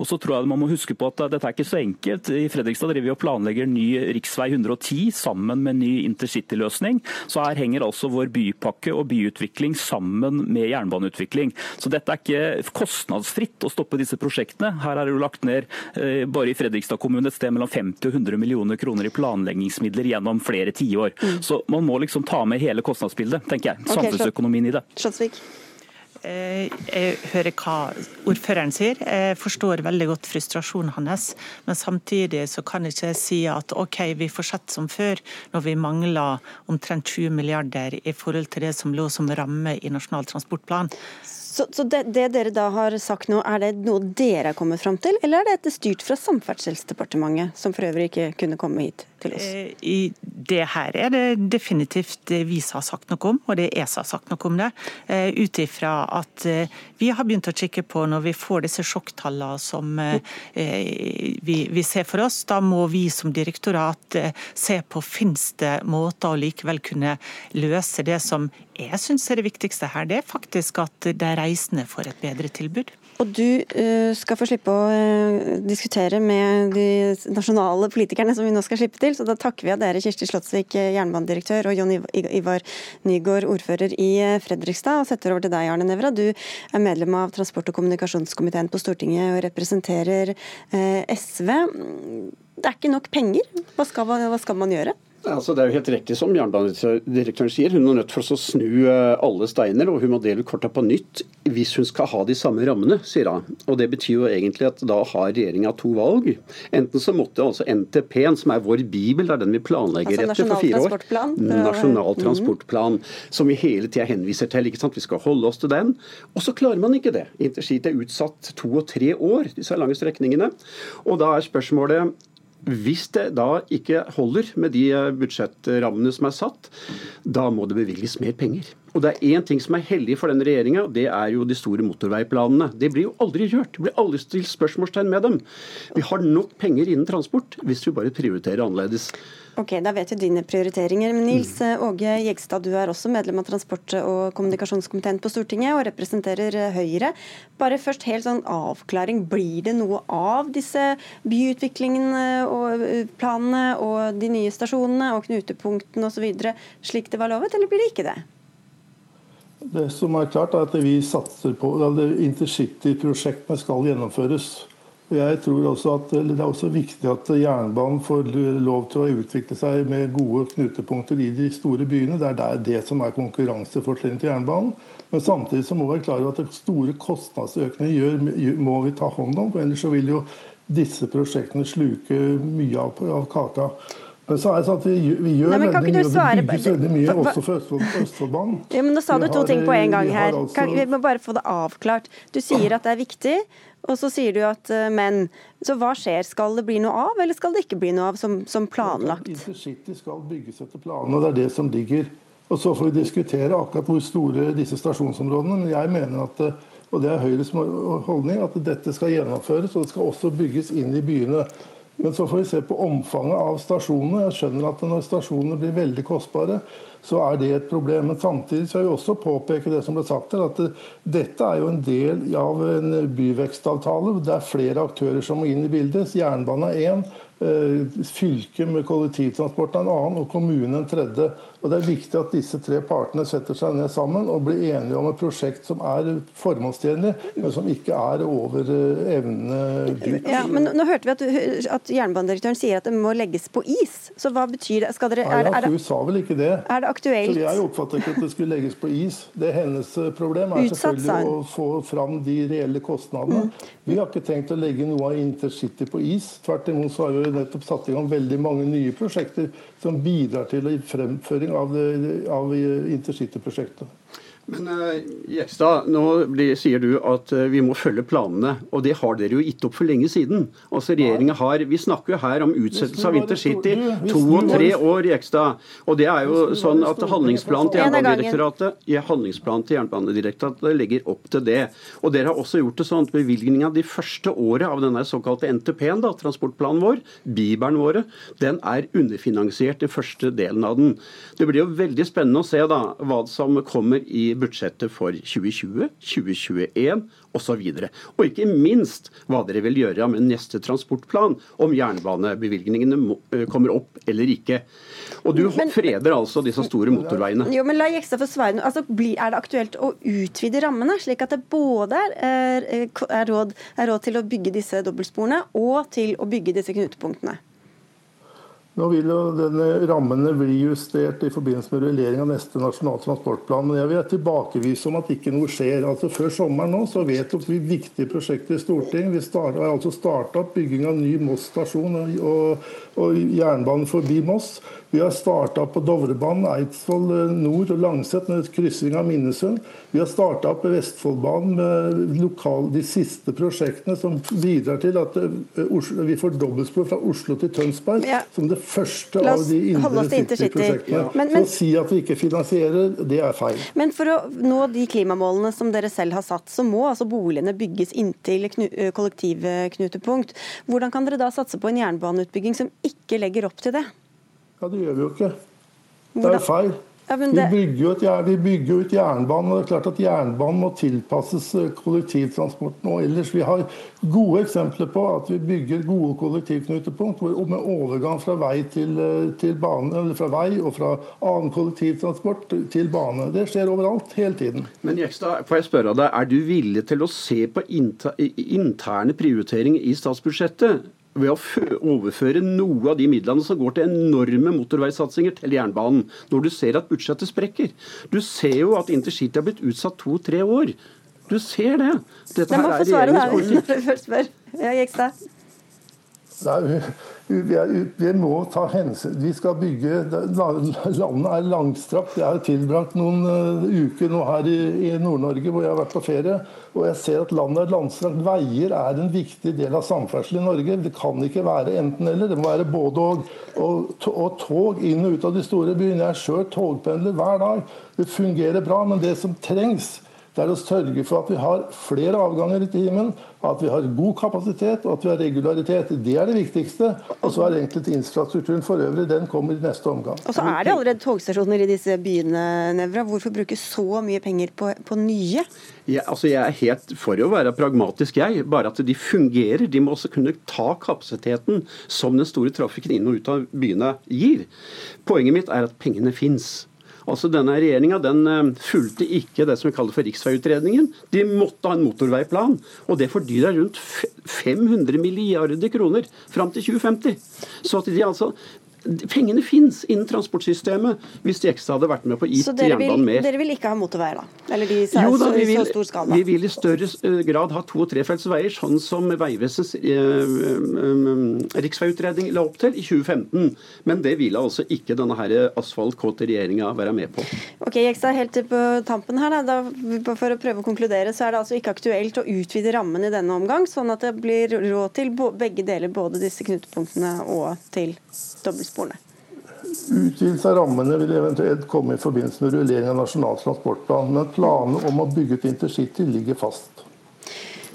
Og så tror jeg man må huske på at dette er ikke så enkelt. I Fredrikstad driver vi og planlegger ny rv. 110 sammen med ny intercityløsning. Så her henger altså vår bypakke og byutvikling sammen med jernbaneutvikling. Så dette er ikke kostnadsfritt å stoppe disse prosjektene. Her er det jo lagt ned eh, bare i Fredrikstad kommune et sted mellom 50 og 100 millioner kroner i planleggingsmidler gjennom flere tiår. Mm. Så man må liksom ta med hele kostnadsbildet, tenker jeg. Samfunnsøkonomien i det. Skjøtsvik. Eh, jeg hører hva ordføreren sier. Jeg forstår veldig godt frustrasjonen hans. Men samtidig så kan jeg ikke si at OK, vi fortsetter som før, når vi mangler omtrent 20 milliarder i forhold til det som lå som ramme i Nasjonal transportplan. Så, så det, det, dere da har sagt nå, er det noe dere har kommet fram til, eller er dette styrt fra Samferdselsdepartementet, som for øvrig ikke kunne komme hit til oss? Eh, det her er det definitivt vi som har sagt noe om, og det ESA har sagt noe om det. Eh, ut ifra at eh, vi har begynt å kikke på når vi får disse sjokktallene som vi ser for oss, da må vi som direktorat se på finnes det måter å likevel kunne løse det som jeg syns er det viktigste her, det er faktisk at de reisende får et bedre tilbud. Og du uh, skal få slippe å uh, diskutere med de nasjonale politikerne som vi nå skal slippe til, så da takker vi av dere, Kirsti Slottsvik, eh, jernbanedirektør, og Jon Ivar Nygaard, ordfører i Fredrikstad, og setter over til deg, Arne Nævra. Du er medlem av transport- og kommunikasjonskomiteen på Stortinget og representerer SV. Det er ikke nok penger. Hva skal, hva skal man gjøre? Altså, det er jo helt riktig som jernbanedirektøren sier. Hun er nødt for å snu eh, alle steiner, og hun må dele korta på nytt hvis hun skal ha de samme rammene, sier hun. Og Det betyr jo egentlig at da har regjeringa to valg. Enten så måtte altså NTP-en, som er vår bibel, det er den vi planlegger altså, etter for fire år. Nasjonal mhm. transportplan. Som vi hele tida henviser til. ikke sant? Vi skal holde oss til den. Og så klarer man ikke det. Intercity er utsatt to og tre år, disse lange strekningene. Og da er spørsmålet hvis det da ikke holder med de eh, budsjettrammene som er satt, da må det bevilges mer penger. Og det er én ting som er hellig for denne regjeringa, det er jo de store motorveiplanene. Det blir jo aldri gjort. Det blir aldri stilt spørsmålstegn med dem. Vi har nok penger innen transport hvis vi bare prioriterer annerledes. Ok, Da vet vi dine prioriteringer. Men Nils mm. Åge Jegstad, du er også medlem av transport- og kommunikasjonskomiteen på Stortinget og representerer Høyre. Bare først helt sånn avklaring. Blir det noe av disse byutviklingene og eh, planene og de nye stasjonene og knutepunktene osv. slik det var lovet, eller blir det ikke det? Det som er klart er at vi satser på at intercity-prosjektene skal gjennomføres. Jeg tror også at Det er også viktig at jernbanen får lov til å utvikle seg med gode knutepunkter i de store byene. Det er der det som er konkurransefortrinnet til jernbanen. Men samtidig så må vi være klar over at store kostnadsøkninger må vi ta hånd om. for Ellers så vil jo disse prosjektene sluke mye av, av kaka. Men så er det sånn at vi, vi gjør Nei, veldig mye, og det bygges veldig mye også for Østfoldbanen. Ja, men Nå sa du to ting på en gang her. Altså, kan, vi må bare få det avklart. Du sier at det er viktig, og så sier du at uh, men. Så hva skjer? Skal det bli noe av, eller skal det ikke bli noe av som, som planlagt? Intercity skal bygges etter planene, og det er det som ligger. Og Så får vi diskutere akkurat hvor store disse stasjonsområdene men jeg mener at eh, og det er Høyres holdning, at dette skal gjennomføres, og det skal også bygges inn i byene. Men så får vi se på omfanget av stasjonene. Jeg skjønner at når stasjonene blir veldig kostbare, så er det et problem. Men samtidig vil jeg også påpeke det som ble sagt her, at dette er jo en del av en byvekstavtale. Det er flere aktører som må inn i bildet. Jernbane er én, eh, fylket med kollektivtransport er en annen, og kommunen en tredje. Og Det er viktig at disse tre partene setter seg ned sammen og blir enige om et prosjekt som er formålstjenlig, men som ikke er over eh, evnene Ja, men nå hørte vi at, at jernbanedirektøren sier at det må legges på is. Så hva betyr det? Skal dere, er, er, er, Hun sa vel ikke det. Er det aktuelt? Så Jeg oppfatter ikke at det skulle legges på is. Det er Hennes eh, problem er Utsatt, selvfølgelig å få fram de reelle kostnadene. Mm. Vi har ikke tenkt å legge noe av intercity på is. Tvert imot så har vi nettopp satt i gang veldig mange nye prosjekter som bidrar til fremføring av, av intercityprosjektet. Men Gjerstad, nå blir, sier du at uh, vi må følge planene. Og det har dere jo gitt opp for lenge siden. Altså regjeringen har, Vi snakker jo her om utsettelse av intercity to og tre år, Gjerstad. Og det er jo sånn at handlingsplanen til Jernbanedirektoratet ja, handlingsplanen til Jernbanedirektoratet legger opp til det. Og dere har også gjort det sånn at bevilgninga de første året av denne såkalte NTP-en, da, transportplanen vår, bibelen våre, den er underfinansiert, den første delen av den. Det blir jo veldig spennende å se da hva som kommer i budsjettet for 2020, 2021 osv. Og, og ikke minst hva dere vil gjøre med neste transportplan, om jernbanebevilgningene kommer opp eller ikke. Og du men, freder altså disse store motorveiene. Jo, men la Jekstad få svare. Altså, er det aktuelt å utvide rammene, slik at det både er, er, råd, er råd til å bygge disse dobbeltsporene og til å bygge disse knutepunktene? Nå vil jo denne rammene bli justert i forbindelse med rullering av neste nasjonal transportplan. Men jeg vil tilbakevise om at ikke noe skjer. Altså Før sommeren nå så vedtok vi viktige prosjekter i Stortinget. Vi har altså starta opp bygging av ny Moss stasjon og, og, og jernbane forbi Moss. Vi har starta på Dovrebanen, Eidsvoll nord og Langset med kryssing av Minnesund. Vi har starta på Vestfoldbanen med lokal, de siste prosjektene som bidrar til at eh, vi får dobbeltspor fra Oslo til Tønsberg. Ja. som det første av de indre city-prosjektene. Ja. Men, men, så å si at vi ikke finansierer, det er feil. Men for å nå de klimamålene som dere selv har satt, så må altså boligene bygges inntil kollektivknutepunkt. Hvordan kan dere da satse på en jernbaneutbygging som ikke legger opp til det? Ja, det gjør vi jo ikke. Det er feil. Ja, det... vi, bygger jo et, vi bygger ut jernbanen, og det er klart at jernbanen må tilpasses eh, kollektivtransporten og ellers. Vi har gode eksempler på at vi bygger gode kollektivknutepunkt med overgang fra vei til, eh, til bane, eller fra vei og fra annen kollektivtransport til bane. Det skjer overalt, hele tiden. Men Jekstad, får jeg spørre deg, er du villig til å se på interne prioriteringer i statsbudsjettet? Ved å overføre noe av de midlene som går til enorme motorveisatsinger til jernbanen, når du ser at budsjettet sprekker. Du ser jo at intercity har blitt utsatt to-tre år. Du ser det. Dette her er regjeringens politikk. Ja, Jekstad. Nei, vi, vi, må ta hensyn Vi skal bygge Landet er langstrakt. Jeg har tilbrakt noen uh, uker nå her i, i Nord-Norge hvor jeg har vært på ferie. Og jeg ser at landet er langstrakt. Veier er en viktig del av samferdsel i Norge. Det kan ikke være enten-eller. Det må være både og. Og, og tog inn og ut av de store byene. Jeg er sjøl togpendler hver dag. Det fungerer bra. Men det som trengs, det er å sørge for at vi har flere avganger i timen, at vi har god kapasitet og at vi har regularitet. Det er det viktigste. Og så er egentlig infrastrukturen for øvrig. Den kommer i neste omgang. Og så er det allerede togstasjoner i disse byene, Nevra. Hvorfor bruke så mye penger på, på nye? Ja, altså jeg er helt for å være pragmatisk, jeg. Bare at de fungerer. De må også kunne ta kapasiteten som den store trafikken inn og ut av byene gir. Poenget mitt er at pengene fins. Altså Denne regjeringa den eh, fulgte ikke det som vi kaller for riksveiutredningen. De måtte ha en motorveiplan, og det fordyra rundt 500 milliarder kroner fram til 2050. Så at de altså Pengene fins innen transportsystemet hvis de ekstra hadde vært med på å gi jernbanen mer. Dere vil ikke ha motorveier, da? Eller de så, jo, da, vi vil, så stor skala? Vi vil i større eh, grad ha to- og trefelts veier, sånn som Vegvesenets eh, eh, riksveiutredning la opp til i 2015. Men det ville altså ikke denne her asfaltkåte regjeringa være med på. Ok, Jekstad, helt på tampen her, da, For å prøve å konkludere, så er det altså ikke aktuelt å utvide rammen i denne omgang, sånn at det blir råd til begge deler, både disse knutepunktene og til dobbeltsporene? Utvidelse av rammene vil eventuelt komme i forbindelse med rullering av Nasjonal transportplan, men planene om å bygge ut intercity ligger fast.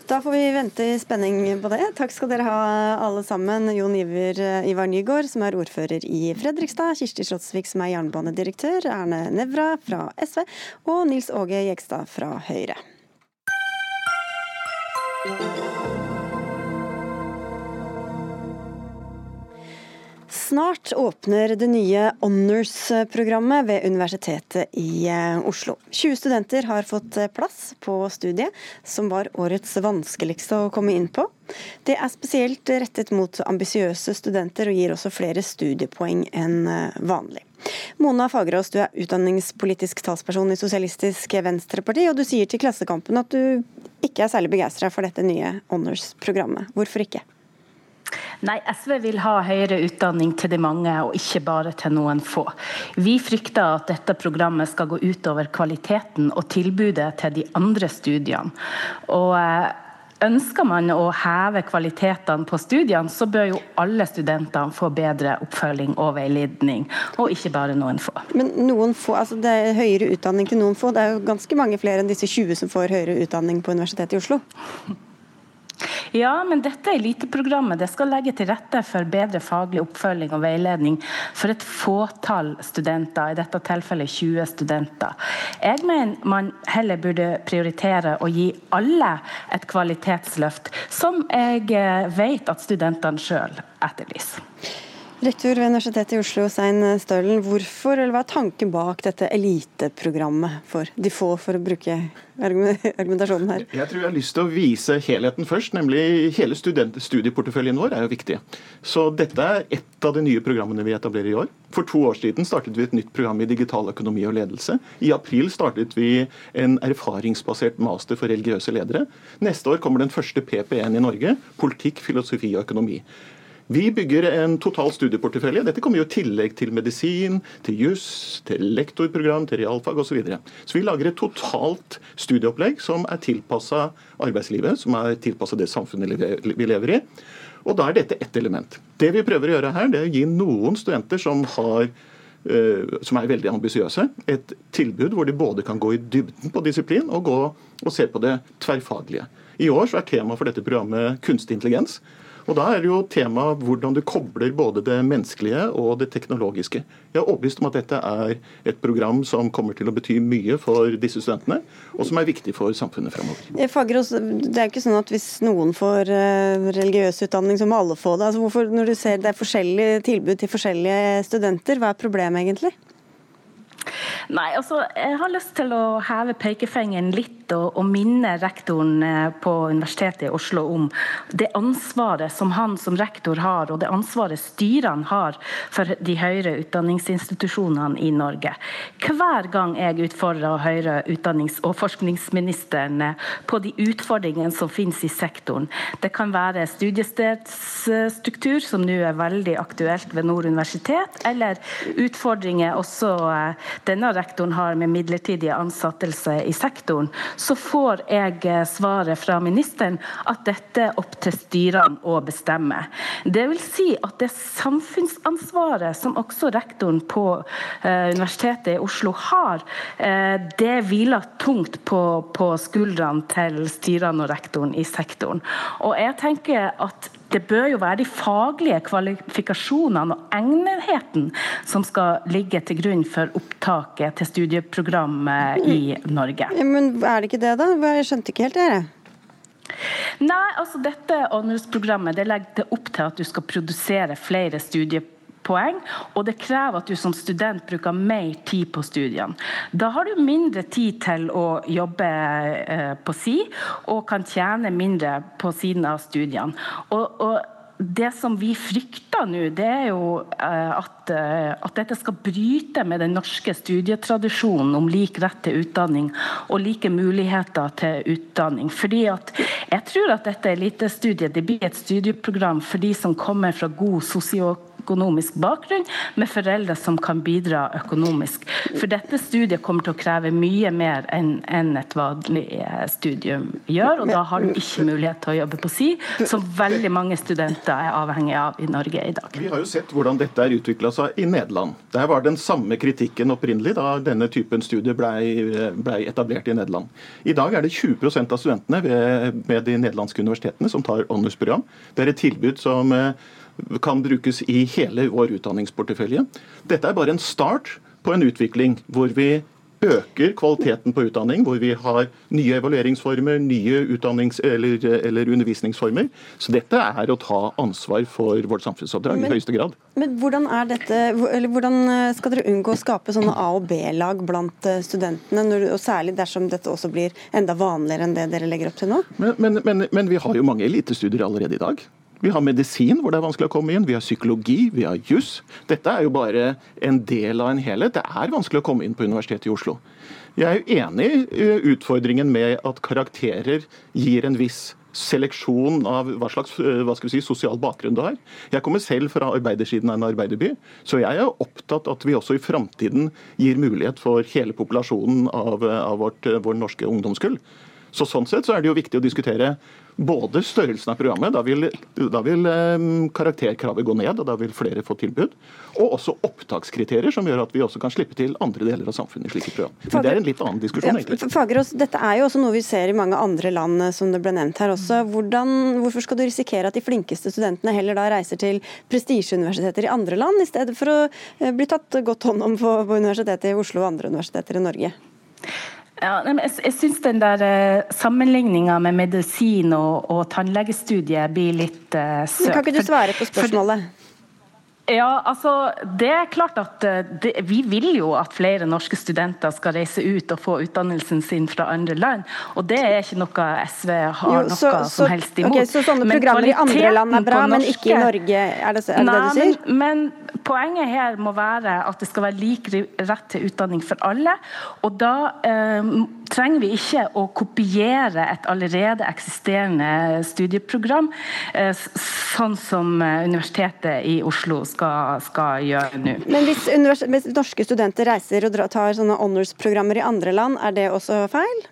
Da får vi vente i spenning på det. Takk skal dere ha alle sammen. Jon Iver, Ivar Nygaard, som er ordfører i Fredrikstad, Kirsti Slottsvik, som er jernbanedirektør, Erne Nevra fra SV, og Nils Åge Jegstad fra Høyre. Snart åpner det nye Honors-programmet ved Universitetet i eh, Oslo. 20 studenter har fått eh, plass på studiet, som var årets vanskeligste å komme inn på. Det er spesielt rettet mot ambisiøse studenter og gir også flere studiepoeng enn eh, vanlig. Mona Fagerås, du er utdanningspolitisk talsperson i Sosialistisk Venstreparti, og du sier til Klassekampen at du ikke er særlig begeistra for dette nye Honors-programmet. Hvorfor ikke? Nei, SV vil ha høyere utdanning til de mange, og ikke bare til noen få. Vi frykter at dette programmet skal gå utover kvaliteten og tilbudet til de andre studiene. Og eh, Ønsker man å heve kvalitetene på studiene, så bør jo alle studentene få bedre oppfølging og veiledning, og ikke bare noen få. Men noen få, altså det er høyere utdanning til noen få, det er jo ganske mange flere enn disse 20 som får høyere utdanning på Universitetet i Oslo? Ja, men dette eliteprogrammet det skal legge til rette for bedre faglig oppfølging og veiledning for et fåtall studenter, i dette tilfellet 20 studenter. Jeg mener man heller burde prioritere å gi alle et kvalitetsløft, som jeg eh, vet at studentene sjøl etterlyser. Rektor ved Universitetet i Oslo, Sein Stølen. Hvorfor, eller Hva er tanken bak dette eliteprogrammet for de få, for å bruke argumentasjonen her? Jeg tror jeg har lyst til å vise helheten først, nemlig hele studieporteføljen vår er jo viktig. Så dette er ett av de nye programmene vi etablerer i år. For to år siden startet vi et nytt program i digital økonomi og ledelse. I april startet vi en erfaringsbasert master for religiøse ledere. Neste år kommer den første PP1 i Norge, politikk, filosofi og økonomi. Vi bygger en total studieportefølje. Dette kommer jo i tillegg til medisin, til juss, til lektorprogram, til realfag osv. Så, videre. så vi lager et totalt studieopplegg som er tilpassa arbeidslivet, som er tilpassa det samfunnet vi lever i. Og da er dette ett element. Det vi prøver å gjøre her, det er å gi noen studenter som har eh, som er veldig ambisiøse. Et tilbud hvor de både kan gå i dybden på disiplin og gå og se på det tverrfaglige. I år så er tema for dette programmet kunstig intelligens. Og Da er det jo tema hvordan du kobler både det menneskelige og det teknologiske. Jeg er overbevist om at dette er et program som kommer til å bety mye for disse studentene, og som er viktig for samfunnet fremover. Fagerås, det er ikke sånn at hvis noen får eh, religiøs utdanning, så må alle få det. Altså hvorfor, når du ser det er forskjellige tilbud til forskjellige studenter, hva er problemet egentlig? Nei, altså, Jeg har lyst til å heve pekefingeren litt og, og, minne rektoren eh, på Universitetet i Oslo om det ansvaret som han som rektor har, og det ansvaret styrene har for de høyere utdanningsinstitusjonene i Norge. Hver gang jeg utfordrer høyere utdannings- og forskningsministeren eh, på de utfordringene som finnes i sektoren, det kan være studiestedsstruktur, som nå er veldig aktuelt ved Nord universitet, eller utfordringer også eh, denne rektoren har med midlertidige ansattelse i sektoren, så får jeg eh, svaret fra ministeren at dette er opp til styrene å bestemme. Det vil si at det samfunnsansvaret som også rektoren på eh, Universitetet i Oslo har, eh, det hviler tungt på, på skuldrene til styrene og rektoren i sektoren. Og jeg tenker at det bør jo være de faglige kvalifikasjonene og egnetheten som skal ligge til grunn for opptaket til studieprogrammet i Norge. Men er det ikke det, da? Jeg skjønte ikke helt det. Nei, altså dette honors-programmet det legger opp til at du skal produsere flere studieprogram poeng, og det krever at du som student bruker mer tid på studiene. Da har du mindre tid til å jobbe eh, på si, og kan tjene mindre på siden av studiene. Og, og det som vi frykter nå, det er jo eh, at, eh, at, dette skal bryte med den norske studietradisjonen om lik rett til utdanning og like muligheter til utdanning. Fordi at Jeg tror at dette elitestudiet det blir et studieprogram for de som kommer fra god sosioøkonomisk økonomisk bakgrunn, med foreldre som kan bidra økonomisk. For dette studiet kommer til å kreve mye mer enn en et vanlig eh, studium gjør, og da har du ikke mulighet til å jobbe på si, som veldig mange studenter er avhengig av i Norge i dag. Vi har jo sett hvordan dette er utvikla seg i Nederland. Der var den samme kritikken opprinnelig da denne typen studier ble, ble etablert i Nederland. I dag er det 20% av studentene ved, ved de nederlandske universitetene som tar honors-program. Det er et tilbud som eh, kan brukes i hele vår utdanningsportefølje. Dette er bare en start på en utvikling hvor vi øker kvaliteten på utdanning, hvor vi har nye evalueringsformer, nye utdannings- eller, eller undervisningsformer. Så dette er å ta ansvar for vårt samfunnsoppdrag Men- i høyeste grad. Men hvordan, dette, eller hvordan skal dere unngå å skape sånne A- og B-lag blant eh, studentene, når, og særlig dersom dette også blir enda vanligere enn det dere legger opp til nå? Men, men, men, men vi har jo mange elitestudier allerede i dag. Vi har medisin, hvor det er vanskelig å komme inn. Vi har psykologi, vi har juss. Dette er jo bare en del av en helhet. Det er vanskelig å komme inn på Universitetet i Oslo. Jeg er jo enig i utfordringen med at karakterer gir en viss seleksjon av hva slags eh, hva si, sosial bakgrunn du har. Jeg kommer selv fra arbeidersiden av en arbeiderby, så jeg er opptatt at vi også i framtiden gir mulighet for hele populasjonen av, av vårt, vår norske ungdomskull. Så Sånn sett så er det jo viktig å diskutere både størrelsen av programmet, da vil, da vil eh, karakterkravet gå ned, og da vil flere få tilbud, og også opptakskriterier som gjør at vi også kan slippe til andre deler av samfunnet i slike program. Men det er en litt annen diskusjon, egentlig. Fagerås, dette er jo også noe vi ser i mange andre land, eh, som det ble nevnt her også. Hvordan, hvorfor skal du risikere at de flinkeste studentene heller da reiser til prestisjeuniversiteter i andre land, i stedet for å eh, bli tatt godt hånd om på, på Universitetet i Oslo og andre universiteter i Norge? Ja, jeg, jeg syns den der uh, sammenligninga med medisin og, og tannlegestudiet blir litt søkt. Men kan ikke du svare på spørsmålet? Ja, altså, det er klart at eh, det, Vi vil jo at flere norske studenter skal reise ut og få utdannelsen sin fra andre land. Og det er ikke noe SV har Jo, noe så- så- som helst imot. Okay, så sånne Men programmer i andre land er bra, norske, men ikke i Norge, er det- er det det du sier? Men poenget her må være at det skal være lik rett til utdanning for alle. Og da eh, trenger vi ikke å kopiere et allerede eksisterende studieprogram, eh, sånn som eh, Universitetet i Oslo skal, skal gjøre nå. Men hvis, hvis norske studenter reiser og tar sånne honors-programmer i andre land, er det også feil?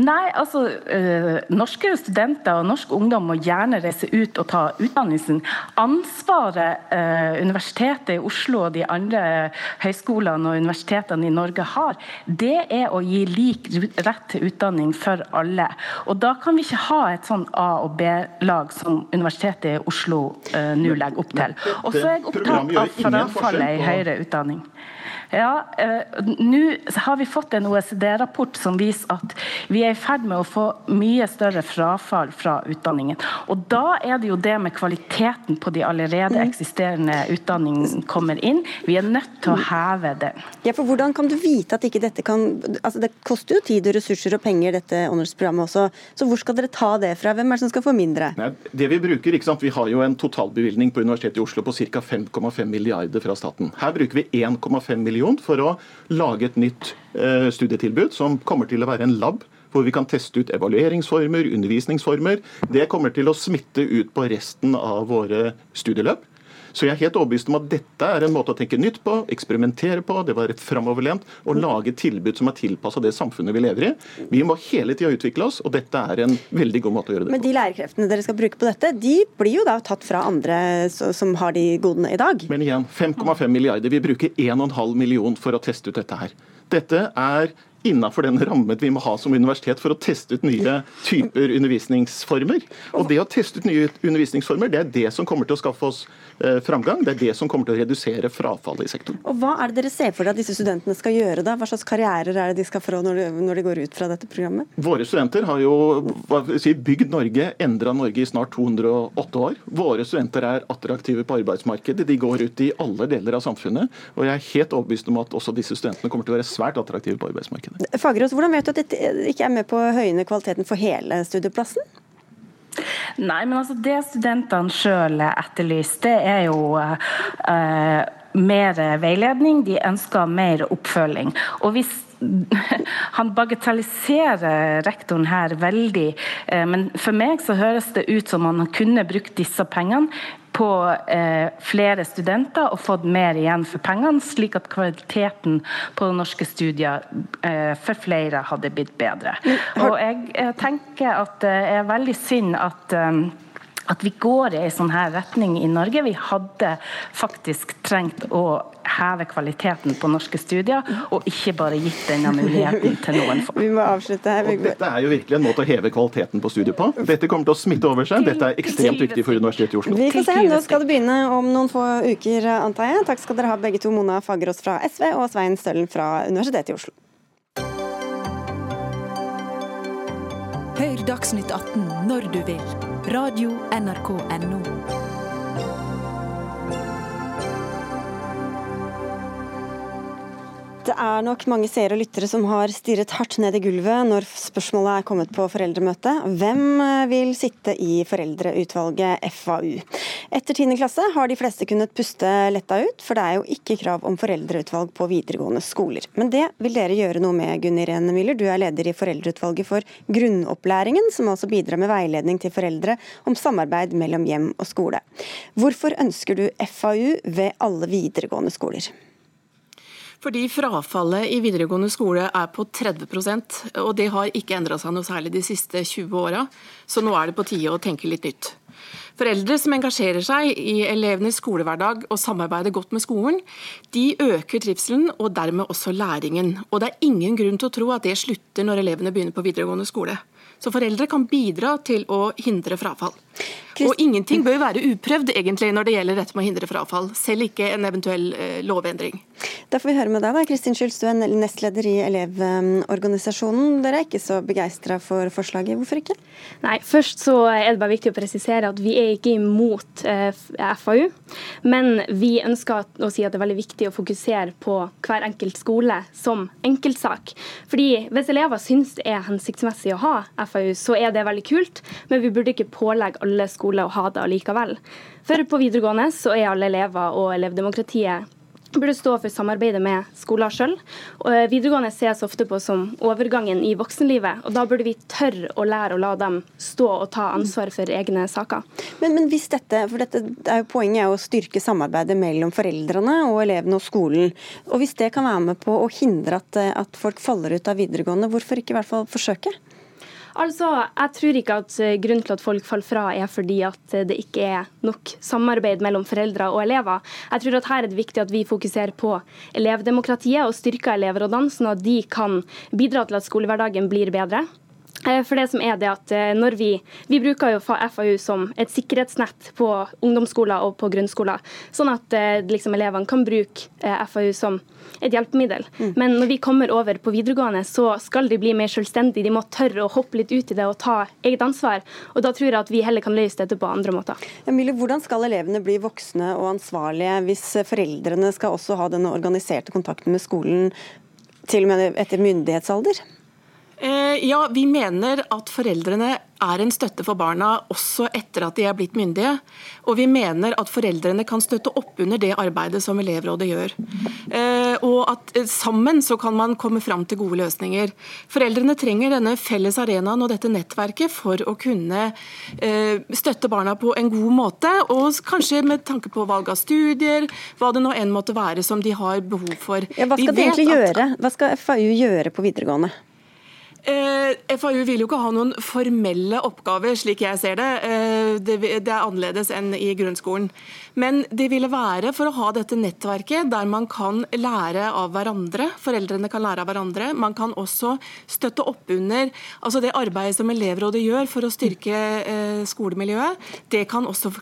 Nei, altså øh, Norske studenter og norsk ungdom må gjerne reise ut og ta utdannelsen. Ansvaret øh, Universitetet i Oslo og de andre høyskolene og universitetene i Norge har, det er å gi lik rett til utdanning for alle. Og Da kan vi ikke ha et sånn A- og B-lag som Universitetet i Oslo øh, nå legger opp til. Og så er jeg opptatt av frafallet i høyere utdanning. Ja, eh, Nå har vi fått en OECD-rapport som viser at vi er i ferd med å få mye større frafall fra utdanningen. Og Da er det jo det med kvaliteten på de allerede eksisterende utdanningene kommer inn. Vi er nødt til å heve den. Ja, for Hvordan kan du vite at ikke dette kan altså Det koster jo tid og ressurser og penger, dette honors-programmet også. Så hvor skal dere ta det fra? Hvem er det som skal få mindre? Nei, det Vi bruker, ikke sant? Vi har jo en totalbevilgning på Universitetet i Oslo på ca. 5,5 milliarder fra staten. Her bruker vi 1,5 million for å lage et nytt eh, studietilbud som kommer til å være en lab hvor vi kan teste ut evalueringsformer, undervisningsformer. Det kommer til å smitte ut på resten av våre studieløp. Så jeg er helt overbevist om at dette er en måte å tenke nytt på, eksperimentere på, det var framoverlent, og lage tilbud som er tilpassa det samfunnet vi lever i. Vi må hele tida utvikle oss, og dette er en veldig god måte å gjøre det på. Men de lærerkreftene dere skal bruke på dette, de blir jo da tatt fra andre som har de godene i dag. Men igjen, 5,5 milliarder. Vi bruker 1,5 million for å teste ut dette her. Dette er innafor den rammen vi må ha som universitet for å teste ut nye typer undervisningsformer. Og det å teste ut nye undervisningsformer, det er det som kommer til å skaffe oss eh, framgang. Det er det som kommer til å redusere frafallet i sektoren. Og Hva er det dere ser for dere at disse studentene skal gjøre da? Hva slags karrierer er det de skal få når de, går ut fra dette programmet? Våre studenter har jo si, bygd Norge, endra Norge i snart 208 år. Våre studenter er attraktive på arbeidsmarkedet. De går ut i alle deler av samfunnet. Og jeg er helt overbevist om at også disse studentene kommer til å være svært attraktive på arbeidsmarkedet. Fagerås, hvordan vet du at dette ikke er med på å høyne kvaliteten for hele studieplassen? Nei, men altså det studentene sjøl etterlyser, det er jo eh, mer veiledning. De ønsker mer oppfølging. Og hvis han bagatelliserer rektoren her veldig, eh, men for meg så høres det ut som han kunne brukt disse pengene på eh, flere studenter og fått mer igjen for pengene, slik at kvaliteten på norske studier eh, for flere hadde blitt bedre. Og jeg eh, tenker at det er veldig synd at eh, at vi går i en sånn her retning i Norge. Vi hadde faktisk trengt å heve kvaliteten på norske studier, og ikke bare gitt denne muligheten til noen få. Vi må avslutte her. Og dette er jo virkelig en måte å heve kvaliteten på studiet på. Dette kommer til å smitte over seg. Dette er ekstremt viktig for Universitetet i Oslo. Vi får se. Nå skal det begynne om noen få uker, antar jeg. Takk skal dere ha begge to, Mona Fagerås fra SV og Svein Støllen fra Universitetet i Oslo. Hør Dagsnytt 18 når du vil. Radio NRK Radio.nrk.no. Det er nok mange seere og lyttere som har stirret hardt ned i gulvet når spørsmålet er kommet på foreldremøte. Hvem eh, vil sitte i foreldreutvalget FAU? Etter 10. klasse har de fleste kunnet puste letta ut, for det er jo ikke krav om foreldreutvalg på videregående skoler. Men det vil dere gjøre noe med, Gunn Irene Müller. Du er leder i foreldreutvalget for grunnopplæringen, som altså bidrar med veiledning til foreldre om samarbeid mellom hjem og skole. Hvorfor ønsker du FAU ved alle videregående skoler? Fordi frafallet i videregående skole er på 30% og det har ikke endra seg noe særlig de siste 20 åra. Så nå er det på tide å tenke litt nytt. Foreldre som engasjerer seg i elevenes skolehverdag og samarbeider godt med skolen, de øker trivselen og dermed også læringen. Og det er ingen grunn til å tro at det slutter når elevene begynner på videregående skole. Så foreldre kan bidra til å hindre frafall. Og ingenting bør være uprøvd egentlig når det gjelder dette med å hindre frafall, selv ikke en eventuell eh, lovendring. Da får vi høre med deg, da. Kristin er nestleder i Elevorganisasjonen. Dere er ikke så begeistra for forslaget. Hvorfor ikke? Nei, Først så er det bare viktig å presisere at vi er ikke imot eh, FAU. Men vi ønsker å si at det er veldig viktig å fokusere på hver enkelt skole som enkeltsak. Fordi hvis elever syns det er hensiktsmessig å ha FAU, så er det veldig kult. Men vi burde ikke pålegge alle skoler å ha det allikevel. For på videregående så er alle elever og elevdemokratiet burde stå for samarbeidet med skoler sjøl. Eh, videregående ses ofte på som overgangen i voksenlivet, og da burde vi tørre å lære å la dem stå og ta ansvar for egne saker. Men, men hvis dette, for dette er jo Poenget er å styrke samarbeidet mellom foreldrene og elevene og skolen. Og Hvis det kan være med på å hindre at, at folk faller ut av videregående, hvorfor ikke i hvert fall forsøke? Altså, Jeg tror ikke at eh, grunnen til at folk faller fra er fordi at eh, det ikke er nok samarbeid mellom foreldre og elever. Jeg tror at her er det viktig at vi fokuserer på elevdemokratiet og styrker elevrådene, sånn at de kan bidra til at skolehverdagen blir bedre. Eh, for det som er det at når Vi vi bruker jo FAU som et sikkerhetsnett på ungdomsskoler og på grunnskoler, sånn at liksom, elevene kan bruke FAU som et hjelpemiddel. Mm. Men når vi kommer over på videregående, så skal de bli mer selvstendige. De må tørre å hoppe litt ut i det og ta eget ansvar. Og da tror jeg at vi heller kan løse dette på andre måter. Emilie, hvordan skal elevene bli voksne og ansvarlige hvis foreldrene skal også ha denne organiserte kontakten med skolen til og med etter myndighetsalder? Eh, ja, Vi mener at foreldrene er en støtte for barna også etter at de er blitt myndige. Og vi mener at foreldrene kan støtte opp under det arbeidet som elevrådet gjør. Eh, og at eh, sammen så kan man komme fram til gode løsninger. Foreldrene trenger denne felles arenaen og dette nettverket for å kunne støtte barna på en god måte. Og kanskje med tanke på valg av studier, hva det nå enn måtte være som de har behov for. Ja, hva skal de egentlig gjøre? Hva skal FAU gjøre på videregående? Eh, FAU vil jo ikke ha noen formelle oppgaver, slik jeg ser det. Eh, det. Det er annerledes enn i grunnskolen. Men det ville være for å ha dette nettverket der man kan lære av hverandre. Foreldrene kan lære av hverandre. Man kan også støtte opp under altså det arbeidet som elevrådet gjør for å styrke eh, skolemiljøet. Det kan også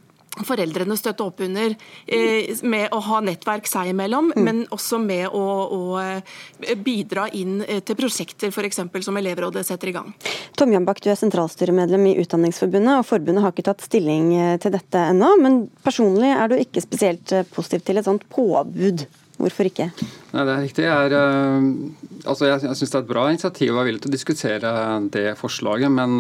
foreldrene støtte opp under eh, med å ha nettverk seg imellom, mm. men også med å, å, eh, bidra inn eh, til prosjekter f.eks. som elevrådet setter i gang. Tom Jambak, du er sentralstyremedlem i Utdanningsforbundet, og forbundet har ikke tatt stilling eh, til dette ennå. Men personlig er du ikke spesielt positiv til et sånt påbud. Hvorfor ikke? Nei, det er riktig. Jeg, er, altså jeg, jeg syns det er et bra initiativ og er villig til å diskutere det forslaget. Men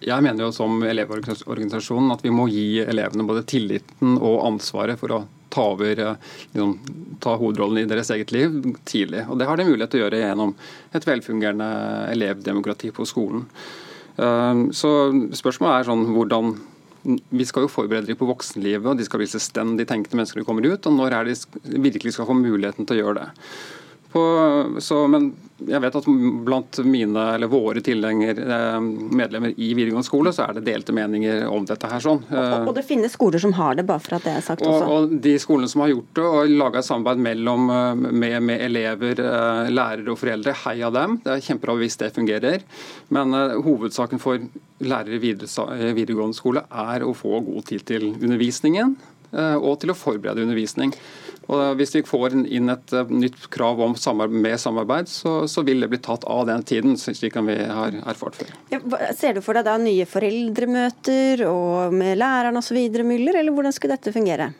jeg mener jo som Elevorganisasjonen at vi må gi elevene både tilliten og ansvaret for å ta over liksom, ta hovedrollen i deres eget liv tidlig. Og Det har de mulighet til å gjøre gjennom et velfungerende elevdemokrati på skolen. Eh, så spørsmålet er sånn hvordan vi skal jo forberede dem på voksenlivet, og de skal bli selvstendig tenkende mennesker når de kommer ut. og Når er de virkelig skal få muligheten til å gjøre det? På, så, men jeg vet at blant mine, eller våre tilhenger, eh, medlemmer i videregående skole, så er det delte meninger om dette her. sånn. Og, og det finnes skoler som har det, bare for at det er sagt også. Og, og de skolene som har gjort det, og laga et samarbeid mellom, eh, med, med, elever, eh, lærere og foreldre, heia dem. Det er kjempebra hvis det fungerer. Men uh, hovedsaken for lærere i videregående skole er å få god tid til undervisningen og til å forberede undervisning. Og Hvis vi får inn et eh, nytt krav om samarbeid, med samarbeid, så, så, vil det bli tatt av den tiden, slik vi har erfart før. Ja, ser du for deg da nye foreldremøter og med læreren osv., Müller, eller hvordan skulle dette fungere?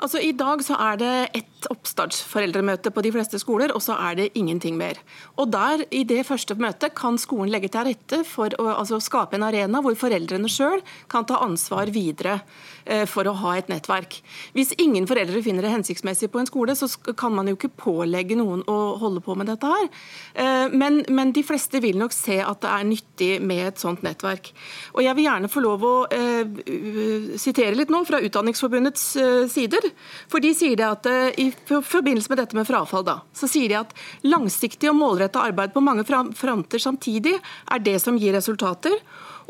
Altså I dag så er det ett oppstartsforeldremøte på de fleste skoler, og så er det ingenting mer. Og der, I det første møtet kan skolen legge til rette for å altså, skape en arena hvor foreldrene sjøl kan ta ansvar videre eh, for å ha et nettverk. Hvis ingen foreldre finner det hensiktsmessig på en skole, så kan man jo ikke pålegge noen å holde på med dette her. Eh, men, men, de fleste vil nok se at det er nyttig med et sånt nettverk. Og Jeg vil gjerne få lov å eh, sitere litt nå fra Utdanningsforbundets eh, sider. For de sier det at eh, i forbindelse med dette med frafall, da, så sier de at langsiktig og målretta arbeid på mange fronter samtidig er det som gir resultater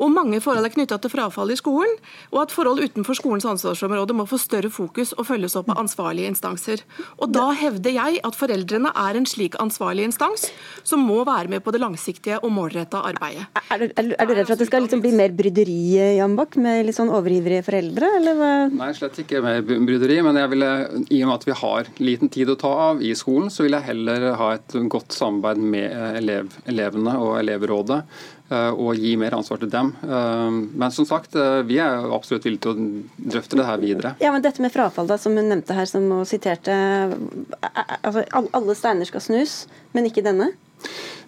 og mange forhold er knytta til frafall i skolen, og at forhold utenfor skolens ansvarsområde må få større fokus og følges opp av ansvarlige instanser. Og Da hevder jeg at foreldrene er en slik ansvarlig instans som må være med på det langsiktige og målretta arbeidet. Er du, er du, redd for at det skal liksom bli mer bryderi, Jan Bach, med litt sånn overivrige foreldre, eller hva? Nei, slett ikke mer bryderi, men jeg ville, i og med at vi har liten tid å ta av i skolen, så vil jeg heller ha et godt samarbeid med elev, elevene og elevrådet Eh, og gi mer ansvar til dem. Eh, men som sagt, eh, vi er absolutt villige til å drøfte det her videre. Ja, men Dette med frafall, da, som hun nevnte her, som hun siterte. Altså, alle steiner skal snus, men ikke denne?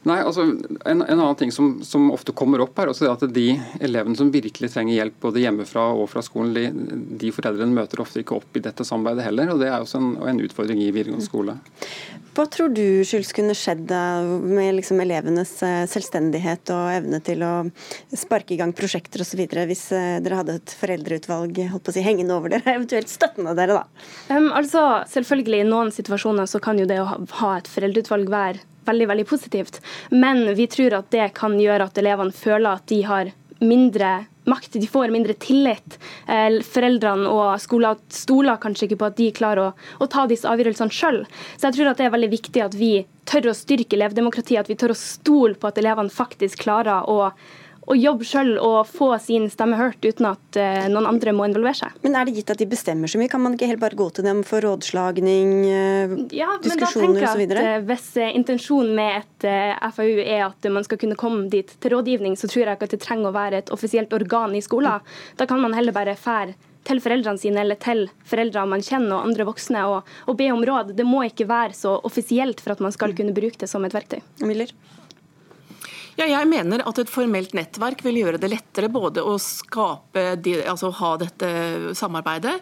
Nei, altså en, en annen ting som, som, ofte kommer opp, er også at de elevene som virkelig trenger hjelp både hjemmefra og fra skolen, de, de foreldrene møter ofte ikke opp i dette samarbeidet heller. og Det er også en, en utfordring i videregående skole. Hva tror du skyldes kunne skjedd med liksom elevenes eh, selvstendighet og evne til å sparke i gang prosjekter osv. hvis eh, dere hadde et foreldreutvalg holdt på å si, hengende over dere, eventuelt støttende dere? da? Um, altså, Selvfølgelig, i noen situasjoner så kan jo det å ha et foreldreutvalg være veldig veldig positivt. Men vi tror at det kan gjøre at elevene føler at de har mindre makt, de får mindre tillit. Eh, foreldrene og skoler stoler kanskje ikke på at de klarer å, å ta disse avgjørelsene sjøl. Så jeg tror at det er veldig viktig at vi tør å styrke elevdemokratiet, at vi tør å stole på at elevene faktisk klarer å å jobbe sjøl og få sin stemme hørt uten at uh, noen andre må involvere seg. Men er det gitt at de bestemmer så mye? Kan man ikke helt bare gå til dem for rådslagning, uh, ja, diskusjoner osv.? Uh, hvis uh, intensjonen med et FAU er at man skal kunne komme dit til rådgivning, så tror jeg ikke at det trenger å være et offisielt organ i skolen. Da kan man heller bare fære til foreldrene sine eller til foreldre man kjenner og andre voksne og, og be om råd. Det må ikke være så offisielt for at man skal kunne bruke det som et verktøy. Miller? Ja, jeg mener at et formelt nettverk vil gjøre det lettere både å skape, altså ha dette samarbeidet,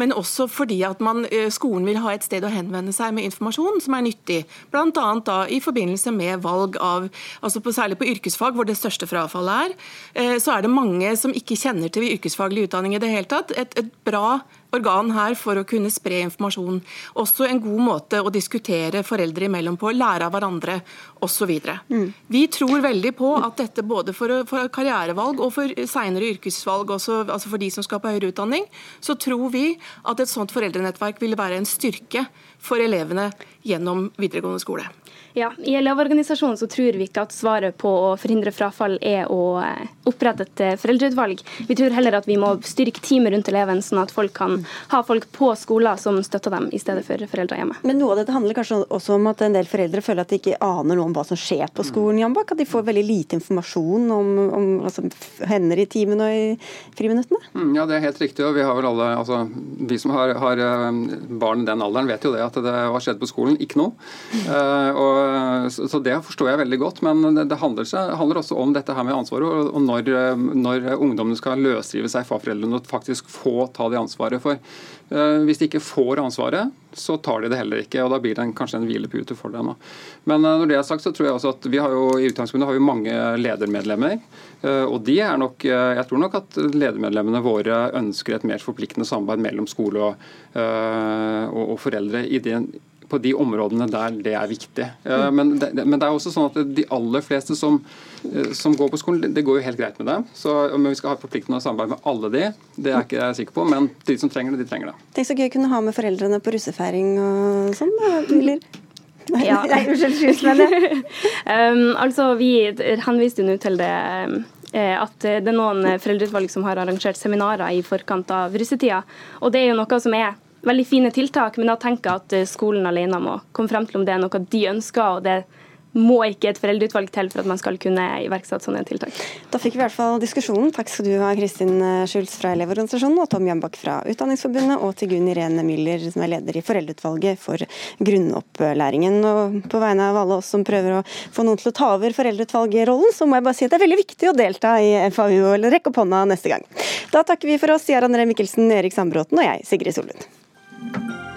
men også fordi at man, eh, skolen vil ha et sted å henvende seg med informasjon som er nyttig. Bl.a. i forbindelse med valg av altså på, Særlig på yrkesfag, hvor det største frafallet er, eh, så er det mange som ikke kjenner til yrkesfaglig utdanning i det hele tatt. Et, et bra organ her for å kunne spre informasjon. Også en god måte å diskutere foreldre imellom på, lære av hverandre osv. Mm. Vi tror veldig på at dette både for, for karrierevalg og for senere yrkesvalg, også, altså for de som skal på høyere utdanning, så tror vi at et sånt foreldrenettverk vil være en styrke for elevene gjennom videregående skole. Ja, I Elevorganisasjonen så tror vi ikke at svaret på å forhindre frafall er å eh, opprette et eh, foreldreutvalg. Vi tror heller at vi må styrke teamet rundt eleven, sånn at folk kan ha folk på skoler som støtter dem, i stedet for foreldre hjemme. Men noe av dette handler kanskje også om at en del foreldre føler at de ikke aner noe om hva som skjer på skolen, Jan Bak, At de får veldig lite informasjon om, om hva som hender i timen og i friminuttene? Mm, ja, det er helt riktig. og vi har vel alle, altså, Vi som har, har eh, barn i den alderen, vet jo det at det har skjedd på skolen. Ikke noe. Uh, og så Det forstår jeg veldig godt. Men det handler, handler også om dette her med ansvaret. Og når, når ungdommene skal løsrive seg fra foreldrene og faktisk få ta det ansvaret. For eh, hvis de ikke får ansvaret, så tar de det heller ikke. og Da blir det en, kanskje en hvilepute for dem. Men eh, når det er sagt, så tror jeg også at vi har jo i utgangspunktet har vi mange ledermedlemmer. Eh, og de er nok, Jeg tror nok at ledermedlemmene våre ønsker et mer forpliktende samarbeid mellom skole og, og, og foreldre i den på de områdene der det er viktig. Men det, men det er også sånn at de aller fleste som, som går på skolen, det går jo helt greit med dem. Så om vi skal ha forpliktende samarbeid med alle de, det er ikke jeg sikker på. Men de som trenger det, de trenger det. Tenk så gøy å kunne ha med foreldrene på russefeiring og sånn. Eller? Ja. Nei, unnskyld, skyld, um, altså, vi henviste jo nå til det at det er noen foreldreutvalg som har arrangert seminarer i forkant av russetida. Og det er jo noe som er veldig fine tiltak, men da tenker jeg at skolen alene må komme frem til om det er noe de ønsker. og det må ikke et foreldreutvalg til for at man skal kunne iverksette sånne tiltak. Da fikk vi i hvert fall diskusjonen. Takk skal du ha, Kristin Schulz fra Elevorganisasjonen, og Tom Jambakk fra Utdanningsforbundet, og til Gunn Irene Müller, som er leder i Foreldreutvalget for grunnopplæringen. Og på vegne av alle oss som prøver å få noen til å ta over foreldreutvalgrollen, så må jeg bare si at det er veldig viktig å delta i FAU, eller rekke opp hånda neste gang. Da takker vi for oss, Jarand Ree Mikkelsen, Erik Sandbråten og jeg, Sigrid Solund. you